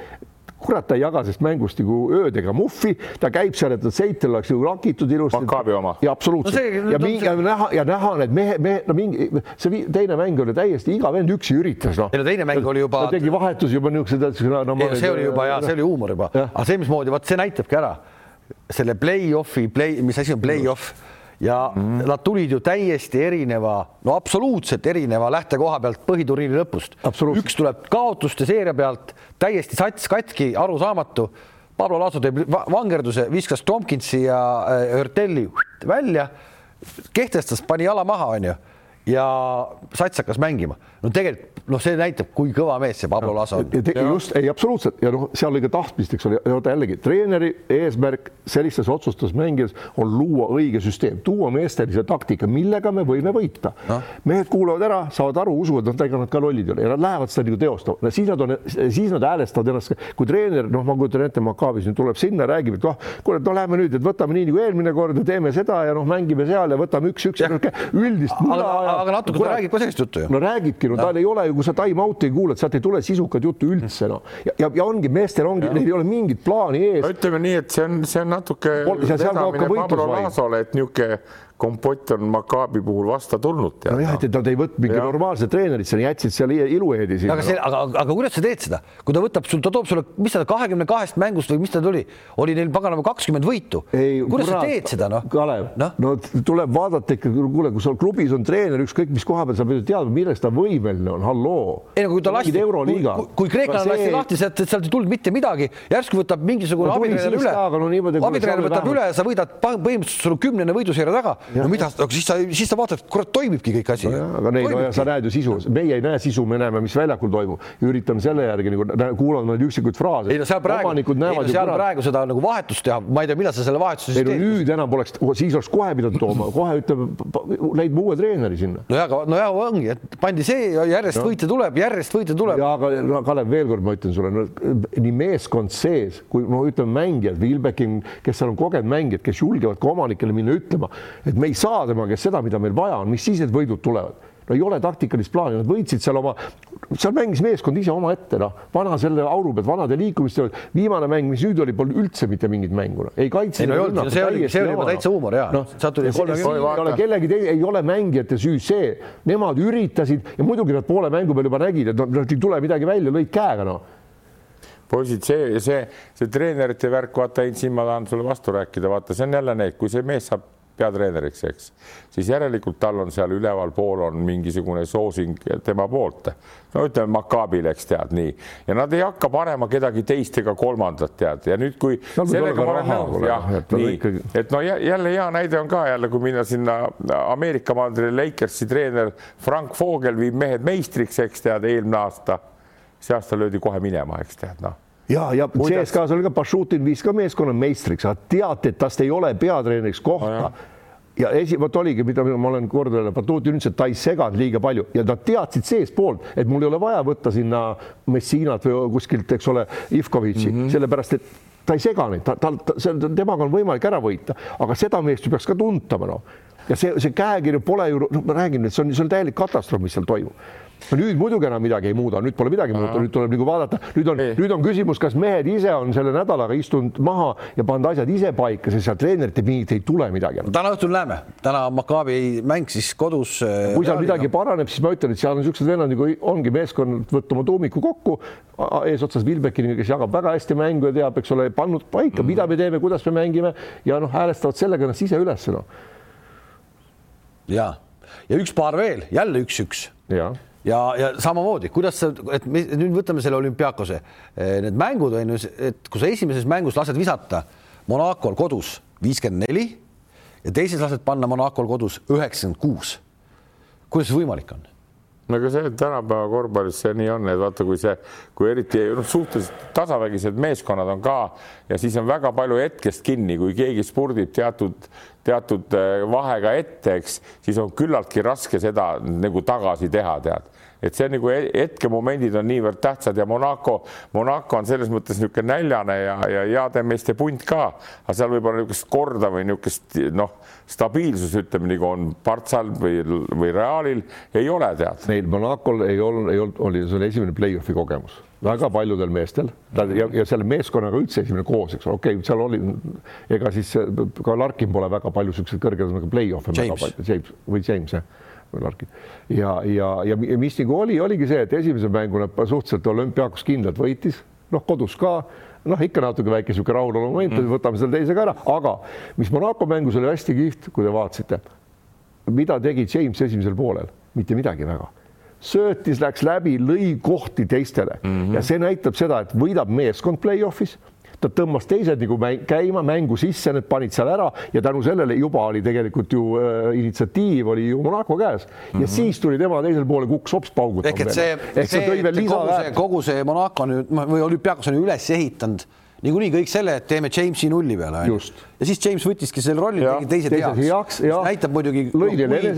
kurat, ta ei jaga sellest mängust nagu öödega muffi, ta käib seal, et Seitel oleks ju lakitud ilusti. Maccabi oma. ja absoluutselt No see- ja no mingi see- ja näha ja näha need mehe, mehe, no mingi see teine mäng oli täiesti iga vend üksi üritas noh. Ei no teine mäng oli juba- ta tegi vahetusi juba niisugused no, no, ei, see oli juba ja see oli huumor juba, aga see, mismoodi, vot see näitabki ära selle play-off'i, play, mis asi on play-off ja mm. nad tulid ju täiesti erineva, no absoluutselt erineva lähtekoha pealt põhiturniiri lõpust. Üks tuleb kaotuste seeria pealt täiesti sats katki, arusaamatu. Pablo Laso teeb va- vangerduse, viskas Tomkinsi ja äh, Hörtelli välja, kehtestas, pani jala maha, onju ja sats hakkas mängima. No tegelikult noh, see näitab, kui kõva mees see Pablo Laso on. just ei absoluutselt ja noh, seal oli ka tahtmist, eks ole, ja vaata jällegi treeneri eesmärk sellistes otsustes mängides on luua õige süsteem, tuua meestele see taktika, millega me võime võita no.. mehed kuulavad ära, saavad aru, usuvad, noh, ega nad ka lollid ei ole ja nad lähevad seda nagu teostama, siis nad on, siis nad häälestavad ennast, kui treener, noh, ma kujutan ette, Makaabis nüüd tuleb sinna, räägib, et noh, kuule, et no lähme nüüd, et võtame nii nagu eelmine kord ja teeme seda ja noh, mängime seal ja võtame üks-üks ja üldist aga, aga, aga natuke ta räägib ka sellist juttu ju. no räägibki, no tal ei ole ju, kui sa time out'i ei kuula, sealt ei tule sisukat juttu üldse noh, ja, ja, ja ongi meestel ongi, neil ei ole mingit plaani ees. ütleme nii, et see on, see on natuke et niisugune kompott on Maccabi puhul vasta tulnud. nojah, et nad ei võtnud mingi Jah. normaalset treenerit, seal jätsid seal ilueedi sinna. aga see, aga, aga kuidas sa teed seda, kui ta võtab sul, ta toob sulle, mis ta kahekümne kahest mängust või mis ta tuli, oli neil paganama kakskümmend võitu. ei, kuidas sa teed seda noh? Kalev no., no tuleb vaadata ikka, kuule, kui sul klubis on treener, ükskõik mis koha peal, sa pead ju teadma, milleks ta võimeline on, halloo. ei no kui ta lasti, euroliiga. kui, kui kreeklane lasti lahti, sealt, sealt ei tulnud mitte midagi, järsku võtab mingisugune No abitreener üle kui abitreener võtab üle, sa võidad põhimõtteliselt sul on kümnene võiduseeria taga. No mida, aga siis sa, siis sa vaatad, kurat, toimibki kõik asi. aga neid, no ja sa näed ju sisu, meie ei näe sisu, me näeme, mis väljakul toimub, üritame selle järgi nagu kuulame neid üksikuid fraase. ei no seal praegu, ei no seal kurat- praegu seda nagu vahetust teha, ma ei tea, millal sa selle vahetuse ei siis no teed. nüüd enam poleks, siis oleks kohe pidanud tooma, kohe ütleme, leidma uue treeneri sinna. no ja, aga no ja ongi, et pandi see järjest no. võite tuleb, järjest võite tuleb. ja aga no, Kalev, veel kord ma ütlen sulle no,, nii meeskond sees kui no ütleme mängijad, Vilbekin, kes seal on kogenud mängijad, kes julgevad ka omanikele minna ütlema, et me ei saa tema käest seda, mida meil vaja on, mis siis need võidud tulevad no ei ole taktikalist plaani, nad võitsid seal oma seal mängis meeskond ise omaette, noh, vana selle auru pealt, vanade liikumiste, viimane mäng, mis nüüd oli, polnud üldse mitte mingit mängu, noh. ei kaitse. ei no ei olnud, see oli, see oli juba täitsa huumor ja noh, sealt tuli kolmekümne. ei ole kellegi teine, ei ole mängijate süü see, nemad üritasid ja muidugi nad poole mängu peal juba nägid, et nad ei tule midagi välja, lõid käega, noh poisid, see, see, see treenerite värk, vaata, siin ma tahan sulle vastu rääkida, vaata, see on jälle need, kui see mees saab peatreeneriks, eks, siis järelikult tal on seal ülevalpool on mingisugune soosing tema poolt. no ütleme, Makaabil, eks tead nii, ja nad ei hakka panema kedagi teist ega kolmandat tead. Ja nüüd, kui no, sellega ma olen nõus, jah, nii, et no jälle hea näide on ka jälle, kui minna sinna Ameerika mandrile Lakersi treener Frank Vogel viib mehed meistriks, eks tead, eelmine aasta. See aasta löödi kohe minema, eks tead, noh ja, ja CSKA-s oli ka Pašutin viis ka meeskonna meistriks, aga teati, et tast ei ole peatreeneriks kohta. No, ja esi, vot oligi, mida ma olen korduvalt, Batutin ütles, et ta ei seganud liiga palju. Ja nad teadsid seestpoolt, et mul ei ole vaja võtta sinna Messinat või kuskilt, eks ole, Ivkovitši mm, -hmm. sellepärast et ta ei sega neid, ta, ta, ta, temaga on võimalik ära võita, aga seda meest ju peaks ka tuntama, noh. ja see, see käekiri pole ju, noh, ma räägin, et see on, see on täielik katastroof, mis seal toimub no nüüd muidugi enam midagi ei muuda, nüüd pole midagi muuta, nüüd tuleb nagu vaadata, nüüd on, nüüd on küsimus, kas mehed ise on selle nädalaga istunud maha ja pannud asjad ise paika, sest sealt treenerite mingit ei tule midagi. täna õhtul näeme, täna Maccabi mäng siis kodus. Äh, kui seal midagi paraneb, siis ma ütlen, et seal on niisugused vennad nagu ongi meeskond võtta oma tuumiku kokku eesotsas Vilbekiniga, kes jagab väga hästi mängu ja teab, eks ole, pannud paika, mida me teeme, kuidas me mängime ja noh, häälestavad sellega ennast ise üles noh. ja, ja üks paar veel, jälle üks-üks. jah ja, ja samamoodi, kuidas sa, et me, nüüd võtame selle olümpiaakose, eh, need mängud on ju, et kui sa esimeses mängus lased visata Monacol kodus viiskümmend neli ja teises lased panna Monacol kodus üheksakümmend kuus. kuidas see võimalik on? no aga see tänapäeva korvpallis see nii on, et vaata, kui see, kui eriti noh, suhteliselt tasavägised meeskonnad on ka ja siis on väga palju hetkest kinni, kui keegi spurdib teatud, teatud eh, vahega ette, eks, siis on küllaltki raske seda nagu tagasi teha, tead et see nagu hetkemomendid on niivõrd tähtsad ja Monaco, Monaco on selles mõttes niisugune näljane ja, ja heade meeste punt ka, aga seal võib-olla niisugust korda või niisugust noh, stabiilsus, ütleme nagu on Partsal või, või Realil ei ole tead. Neil Monacol ei olnud, ei olnud, oli, see oli esimene play-off'i kogemus väga paljudel meestel ja, ja selle meeskonnaga üldse esimene koos, eks ole, okei okay,, seal oli, ega siis ka Larkin pole väga palju niisuguseid kõrgeid nagu play-off'e. James. James või James jah Larkin ja, ja, ja mis nagu oli, oligi see, et esimese mängu nad suhteliselt olümpiaakos kindlalt võitis, noh, kodus ka. Noh, ikka natuke väike niisugune rahulolu moment mm., võtame selle teise ka ära, aga mis Monaco mängus oli hästi kihvt, kui te vaatasite, mida tegi James esimesel poolel, mitte midagi väga. Söötis, läks läbi, lõi kohti teistele. Mm -hmm. ja see näitab seda, et võidab meeskond play-off'is ta tõmbas teised nagu mäng, käima mängu sisse, need panid seal ära ja tänu sellele juba oli tegelikult ju äh, initsiatiiv oli ju Monaco käes ja mm -hmm. siis tuli tema teisel poole kukkus hops paugutama. ehk et see, see, kogu see, kogu see Monaco nüüd või olümpiaakos on üles ehitanud niikuinii kõik selle, et teeme Jamesi nulli peale. ja siis James võttiski selle rolli, tegi teised heaks, heaks. näitab muidugi, kui,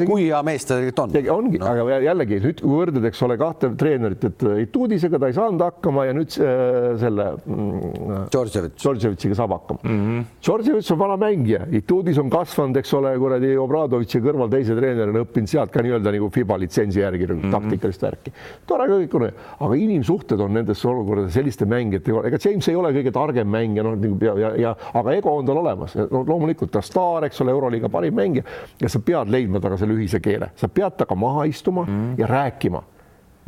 kui hea mees ta tegelikult on. ongi no., aga jällegi nüüd võrdled, eks ole, kahte treenerit, et Itudisega ta ei saanud hakkama ja nüüd äh, selle mm, Džordževitš. Džordževitšiga saab hakkama mm. -hmm. Džordževitš on vana mängija, Itudis on kasvanud, eks ole, kuradi Obradovitši kõrval teise treenerina õppinud sealt ka nii-öelda nagu FIBA litsentsi järgi mm -hmm. taktikalist värki. tore kõik on, aga inimsuhted on nendes olukordades selliste mängijatega, ega James ei ole kõige targem targem mängija, noh nagu ja, ja, ja aga ego on tal olemas, no loomulikult ta staar, eks ole, Euroliiga parim mängija. Ja sa pead leidma temaga selle ühise keele, sa pead temaga maha istuma mm. ja rääkima.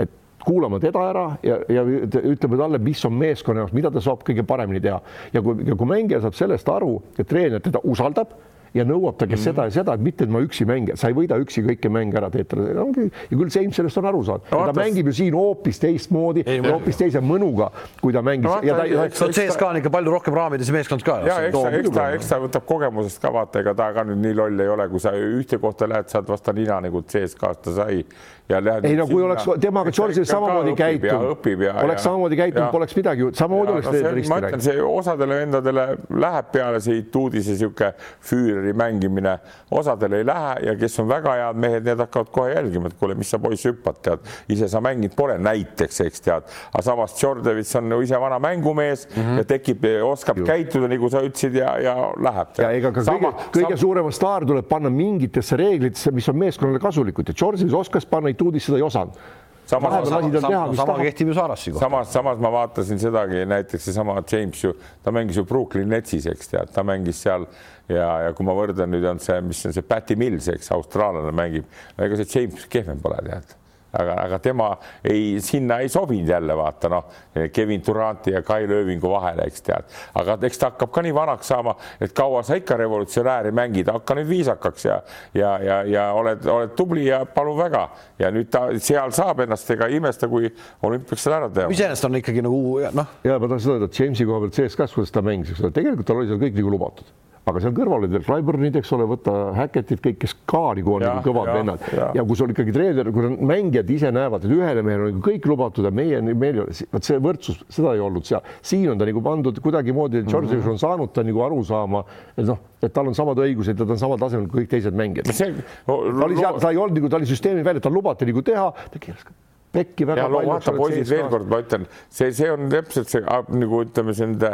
Et kuulama teda ära ja, ja ütleme talle, mis on meeskonna jaoks, mida ta saab kõige paremini teha. Ja kui, ja kui mängija saab sellest aru ja treener teda usaldab ja nõuab ta, kes mm -hmm. seda ja seda, et mitte, et ma üksi mängin, sa ei võida üksi kõiki mänge ära teetada. ongi ja küll James sellest on aru saanud no,, ta mängib ju siin hoopis teistmoodi, hoopis teise mõnuga, kui ta mängis no,. ja ta, ta, CSKA on ikka palju rohkem raamides meeskond ka. ja eks ta, eks ta, eks ta võtab kogemusest ka vaata, ega ta ka nüüd nii loll ei ole, kui sa ühte kohta lähed, saad vastu nina nagu CSKA-st ta sai ja lähed. ei no kui oleks temaga George'is samamoodi käitunud, oleks samamoodi käitunud, poleks midagi, samamoodi oleks no, risti läinud. see osadele vendadele läheb peale see uudise sihuke Füüreri mängimine, osadele ei lähe ja kes on väga head mehed, need hakkavad kohe jälgima, et kuule, mis sa poiss hüppad, tead, ise sa mängid pole näiteks, eks tead, aga samas Djordjevits on ju ise vana mängumees mm -hmm. ja tekib, oskab Juh. käituda, nagu sa ütlesid ja, ja läheb. ja ega ka sama, kõige, kõige sama... suurem staar tuleb panna mingitesse reeglitesse, mis on meeskonnale kasulikud ja Djordjevits oskas panna, Tuudis seda ei osanud samas, vahepeal lasi tal teha, sama, mis sama tahab. kehtib ju Saarassi kohta. samas, samas ma vaatasin sedagi näiteks seesama James ju, ta mängis ju Brooklyn Netsis, eks tead, ta mängis seal ja, ja kui ma võrdlen nüüd on see, mis on see Patty Mills, eks austraallane mängib, ega see James kehvem pole tead aga, aga tema ei, sinna ei sobinud jälle vaata noh, Kevin Duranti ja Kai Löövingu vahele, eks tead, aga eks ta hakkab ka nii vanaks saama, et kaua sa ikka revolutsionääri mängid, hakka nüüd viisakaks ja ja, ja, ja oled, oled tubli ja palun väga. Ja nüüd ta seal saab ennast, ega ei imesta, kui olümpiaks selle ära teha. iseenesest on ikkagi nagu noh, ja ma tahan seda öelda, et Jamesi koha pealt CSKA-s, kuidas ta mängis, eks ole, tegelikult tal oli seal kõik nagu lubatud, aga seal kõrval olid veel Clyburnid, eks ole, võtta Hackettid, kõik, kes ka nagu on Ja, nagu kõvad ja, vennad ja. ja kui sul ikkagi treener, kui mängijad ise näevad, et ühele mehele on nagu kõik lubatud ja meie, meil ei ole, vot see võrdsus, seda ei olnud seal, siin on ta nagu pandud kuidagimoodi, George mm -hmm. on saanud ta nagu aru saama, et noh, et tal on samad õigused ja ta on samal tasemel kui kõik teised mängijad. see ta oli seal, ta ei olnud nagu, ta oli süsteemi välja, tal lubati nagu teha, ta keeras pekki väga ja no palju. vaata poisid veel kord, ma ütlen, see, see on täpselt see nagu ütleme, see nende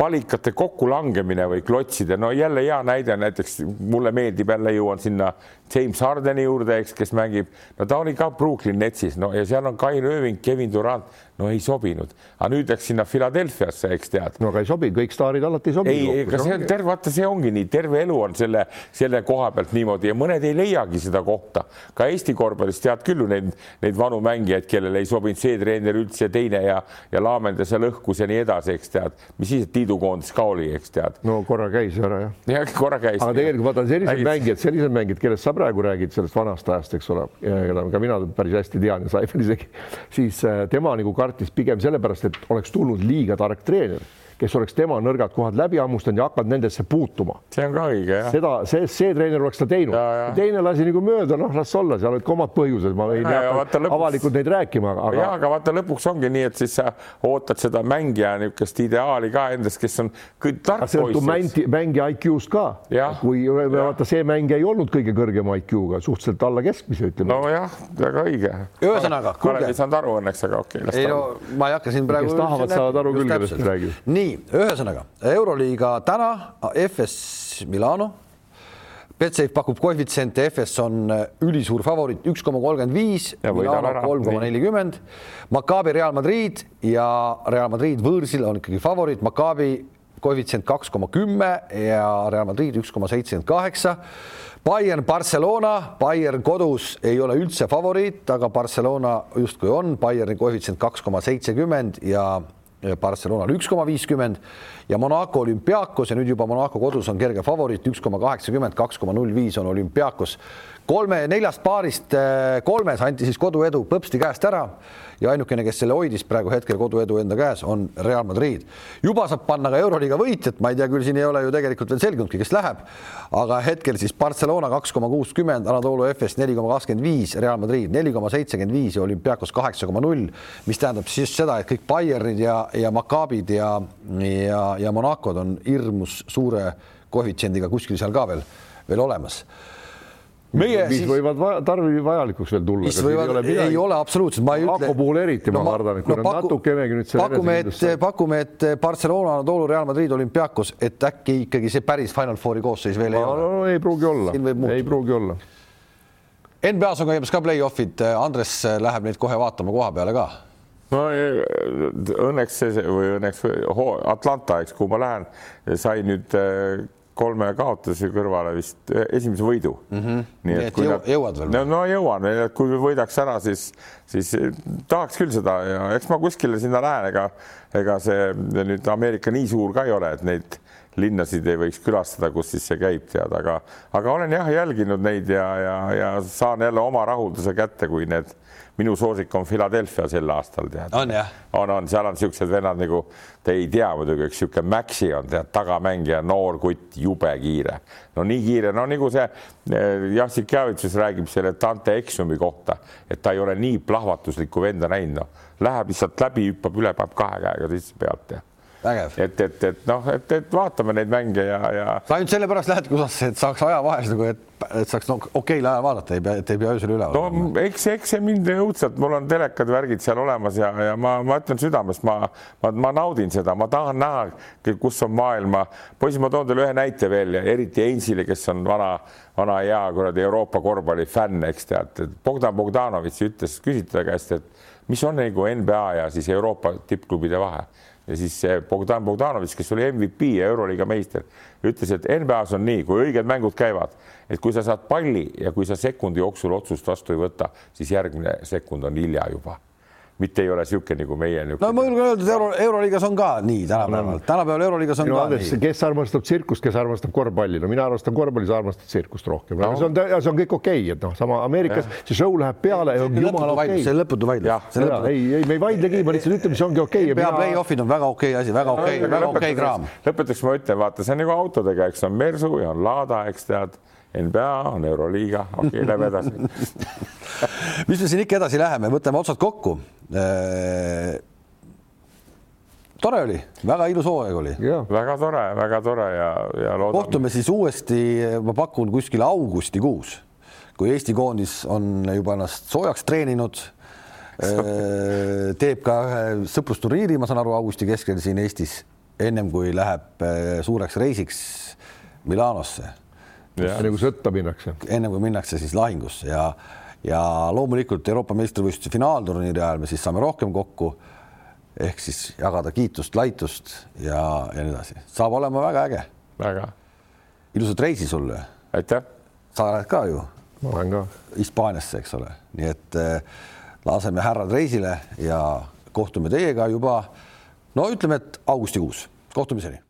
palikate kokkulangemine või klotside, no jälle hea näide näiteks mulle meeldib jälle jõuan sinna James Hardeni juurde, eks, kes mängib, no ta oli ka Brooklyn Netsis, no ja seal on Kai Lööving, Kevin Durant, no ei sobinud, aga nüüd läks sinna Philadelphiasse, eks tead no aga ei sobi, kõik staarid alati ei sobi. ei, ega see on terve, vaata, see ongi nii, terve elu on selle, selle koha pealt niimoodi ja mõned ei leiagi seda kohta. ka Eesti korvpallis tead küll ju neid, neid vanu mängijaid, kellele ei sobinud see treener üldse ja teine ja, ja laamendas ja lõhkus ja nii edasi, eks tead, mis siis, et liidukoondis ka oli, eks tead. no korra käis ära jah. ja korra käis. aga tegelikult vaata sellised Räägid- mängijad, sellised mängijad, kellest sa praegu räägid sellest vanast ajast, eks ole, keda ka mina päris hästi tean ja Saifel isegi, siis äh, tema nagu kartis pigem sellepärast, et oleks tulnud liiga tark treener, kes oleks tema nõrgad kohad läbi hammustanud ja hakanud nendesse puutuma. see on ka õige jah. seda, see, see treener oleks ta teinud Ja, ja.. teine lasi nagu mööda, noh, las olla, seal olid ka omad põhjused, ma ei Ja, ja hakka lõpuks- avalikult neid rääkima, ja aga aga vaata lõpuks ongi nii, et siis sa ootad seda mängija niisugust ideaali ka endast, kes on kõik tark see sõltub poiss. mängi, mängija IQ-st ka kui vaata, see mängija ei olnud kõige kõrgema IQ-ga, suhteliselt alla keskmise, ütleme no.. nojah, väga õige. Ühesõnaga, Kalev ei saanud aru õnneks, aga okei okay,, ei las ta no ma ei hakka siin praegu. Kes tahavad, saavad aru küll, kellest me räägime. nii, ühesõnaga Euroliiga täna FS Milano. Betsafe pakub koefitsiente, FS on ülisuur favoriit üks koma kolmkümmend viis, Milano kolm koma nelikümmend. Maccabi Real Madrid ja Real Madrid võõrsil on ikkagi favoriit, Maccabi koefitsient kaks koma kümme ja Real Madrid üks koma seitsekümmend kaheksa. Bayern, Barcelona, Bayern kodus ei ole üldse favoriit, aga Barcelona justkui on, Bayerni koefitsient kaks koma seitsekümmend ja Barcelonal üks koma viiskümmend ja Monaco olümpiaakos ja nüüd juba Monaco kodus on kerge favoriit üks koma kaheksakümmend, kaks koma null viis on olümpiaakos. kolme, neljast paarist eh, kolmes anti siis koduedu põpsti käest ära ja ainukene, kes selle hoidis praegu hetkel koduedu enda käes, on Real Madrid. juba saab panna ka Euroliiga võitjat, ma ei tea küll, siin ei ole ju tegelikult veel selgunudki, kes läheb, aga hetkel siis Barcelona kaks koma kuuskümmend, Anadolu FS neli koma kakskümmend viis, Real Madrid neli koma seitsekümmend viis ja olümpiaakos kaheksa koma null, mis tähendab siis seda, et kõik Bayernid ja, ja Maccabid ja, ja, ja Monacod on hirmus suure koefitsiendiga kuskil seal ka veel, veel olemas. Meie mis siis võivad vaja, tarvi vajalikuks veel tulla. võivad, ei ole absoluutselt, ma ei ütle. Monaco puhul eriti ma kardan, et kui nad natukenegi nüüd selle pakume, et pakume, et Barcelona, Anadolu, Real Madrid, olümpiaakos, et äkki ikkagi see päris Final Fouri koosseis veel ei no, ole. no, ei pruugi olla ei pruugi olla. NBA-s on käimas ka play-off'id, Andres läheb neid kohe vaatama koha peale ka. no ei, õnneks see või õnneks Atlanta, eks, kuhu ma lähen, sai nüüd eh, kolme kaotuse kõrvale vist eh, esimese võidu mm. -hmm. Nii et jõu- jõuad veel? no, no jõuan et kui võidaks ära, siis, siis eh, tahaks küll seda ja eks ma kuskile sinna lähen, ega, ega see nüüd Ameerika nii suur ka ei ole, et neid linnasid ei võiks külastada, kus siis see käib, tead, aga, aga olen jah jälginud neid ja, ja, ja saan jälle oma rahulduse kätte, kui need minu soosik on Philadelphia sel aastal, tead. on jah? on, on, seal on niisugused vennad nagu te ei tea muidugi, üks niisugune Maxi on tead tagamängija, noor kutt, jube kiire, no nii kiire, no nagu see eh, Jassik Javitsus räägib selle Dante Exumi kohta, et ta ei ole nii plahvatuslikku venda näinud, noh, läheb lihtsalt läbi, hüppab üle, paneb kahe käega sisse pealt ja. Et, et, et noh, et, et vaatame neid mänge ja, ja sa ainult sellepärast lähed USA-sse, et saaks ajavahes nagu, et, et saaks no, okeil ajal vaadata, ei pea, et ei pea öösel üleval no eks, eks see mind õudselt, mul on telekad, värgid seal olemas ja, ja ma, ma ütlen südamest, ma, ma, ma naudin seda, ma tahan näha, kus on maailma. poisid, ma toon teile ühe näite veel ja eriti Einsile, kes on vana, vana hea kuradi Euroopa korvpalli fänn, eks tead, Bogdan Bogdanovitš ütles, küsiti ta käest, et mis on nagu NBA ja siis Euroopa tippklubide vahe ja siis Bogdan Bogdanovitš, kes oli MVP ja Euroliiga meister, ütles, et NBA-s on nii, kui õiged mängud käivad, et kui sa saad palli ja kui sa sekundi jooksul otsust vastu ei võta, siis järgmine sekund on hilja juba mitte ei ole niisugune nagu meie. no ma julgen öelda, et euro, euroliigas on ka nii tänapäeval, tänapäeval euroliigas on no, ka andes, nii. kes armastab tsirkust, kes armastab korvpalli, no mina armastan korvpalli, sa armastad tsirkust rohkem no., see on, see on kõik okei okay,, et noh, sama Ameerikas ja. see show läheb peale okay.. see on lõputu vaidlus. ei, ei, me ei vaidlegi, ma lihtsalt ütlen, mis ongi okei okay.. pea play-off'id on väga okei okay asi, väga okei okay,, väga okei okay kraam. lõpetuseks ma ütlen, vaata, see on nagu autodega, eks on Mersu ja on Lada, eks tead NBA on Euroliiga, okei okay,, lähme edasi mis me siin ikka edasi läheme, võtame otsad kokku. Äh, tore oli, väga ilus hooaeg oli. väga tore, väga tore ja, ja loodame. kohtume siis uuesti, ma pakun kuskil augustikuus, kui Eesti koondis on juba ennast soojaks treeninud äh, teeb ka ühe sõprusturniiri, ma saan aru, augusti keskel siin Eestis, ennem kui läheb äh, suureks reisiks Milanosse enne kui sõtta minnakse. enne kui minnakse siis lahingusse ja, ja loomulikult Euroopa meistrivõistluse finaalturniiri ajal me siis saame rohkem kokku ehk siis jagada kiitust, laitust ja, ja nii edasi. saab olema väga äge. väga. ilusat reisi sulle. aitäh. sa oled ka ju. ma olen ka. Hispaaniasse, eks ole, nii et äh, laseme härrad reisile ja kohtume teiega juba no ütleme, et augustikuus. kohtumiseni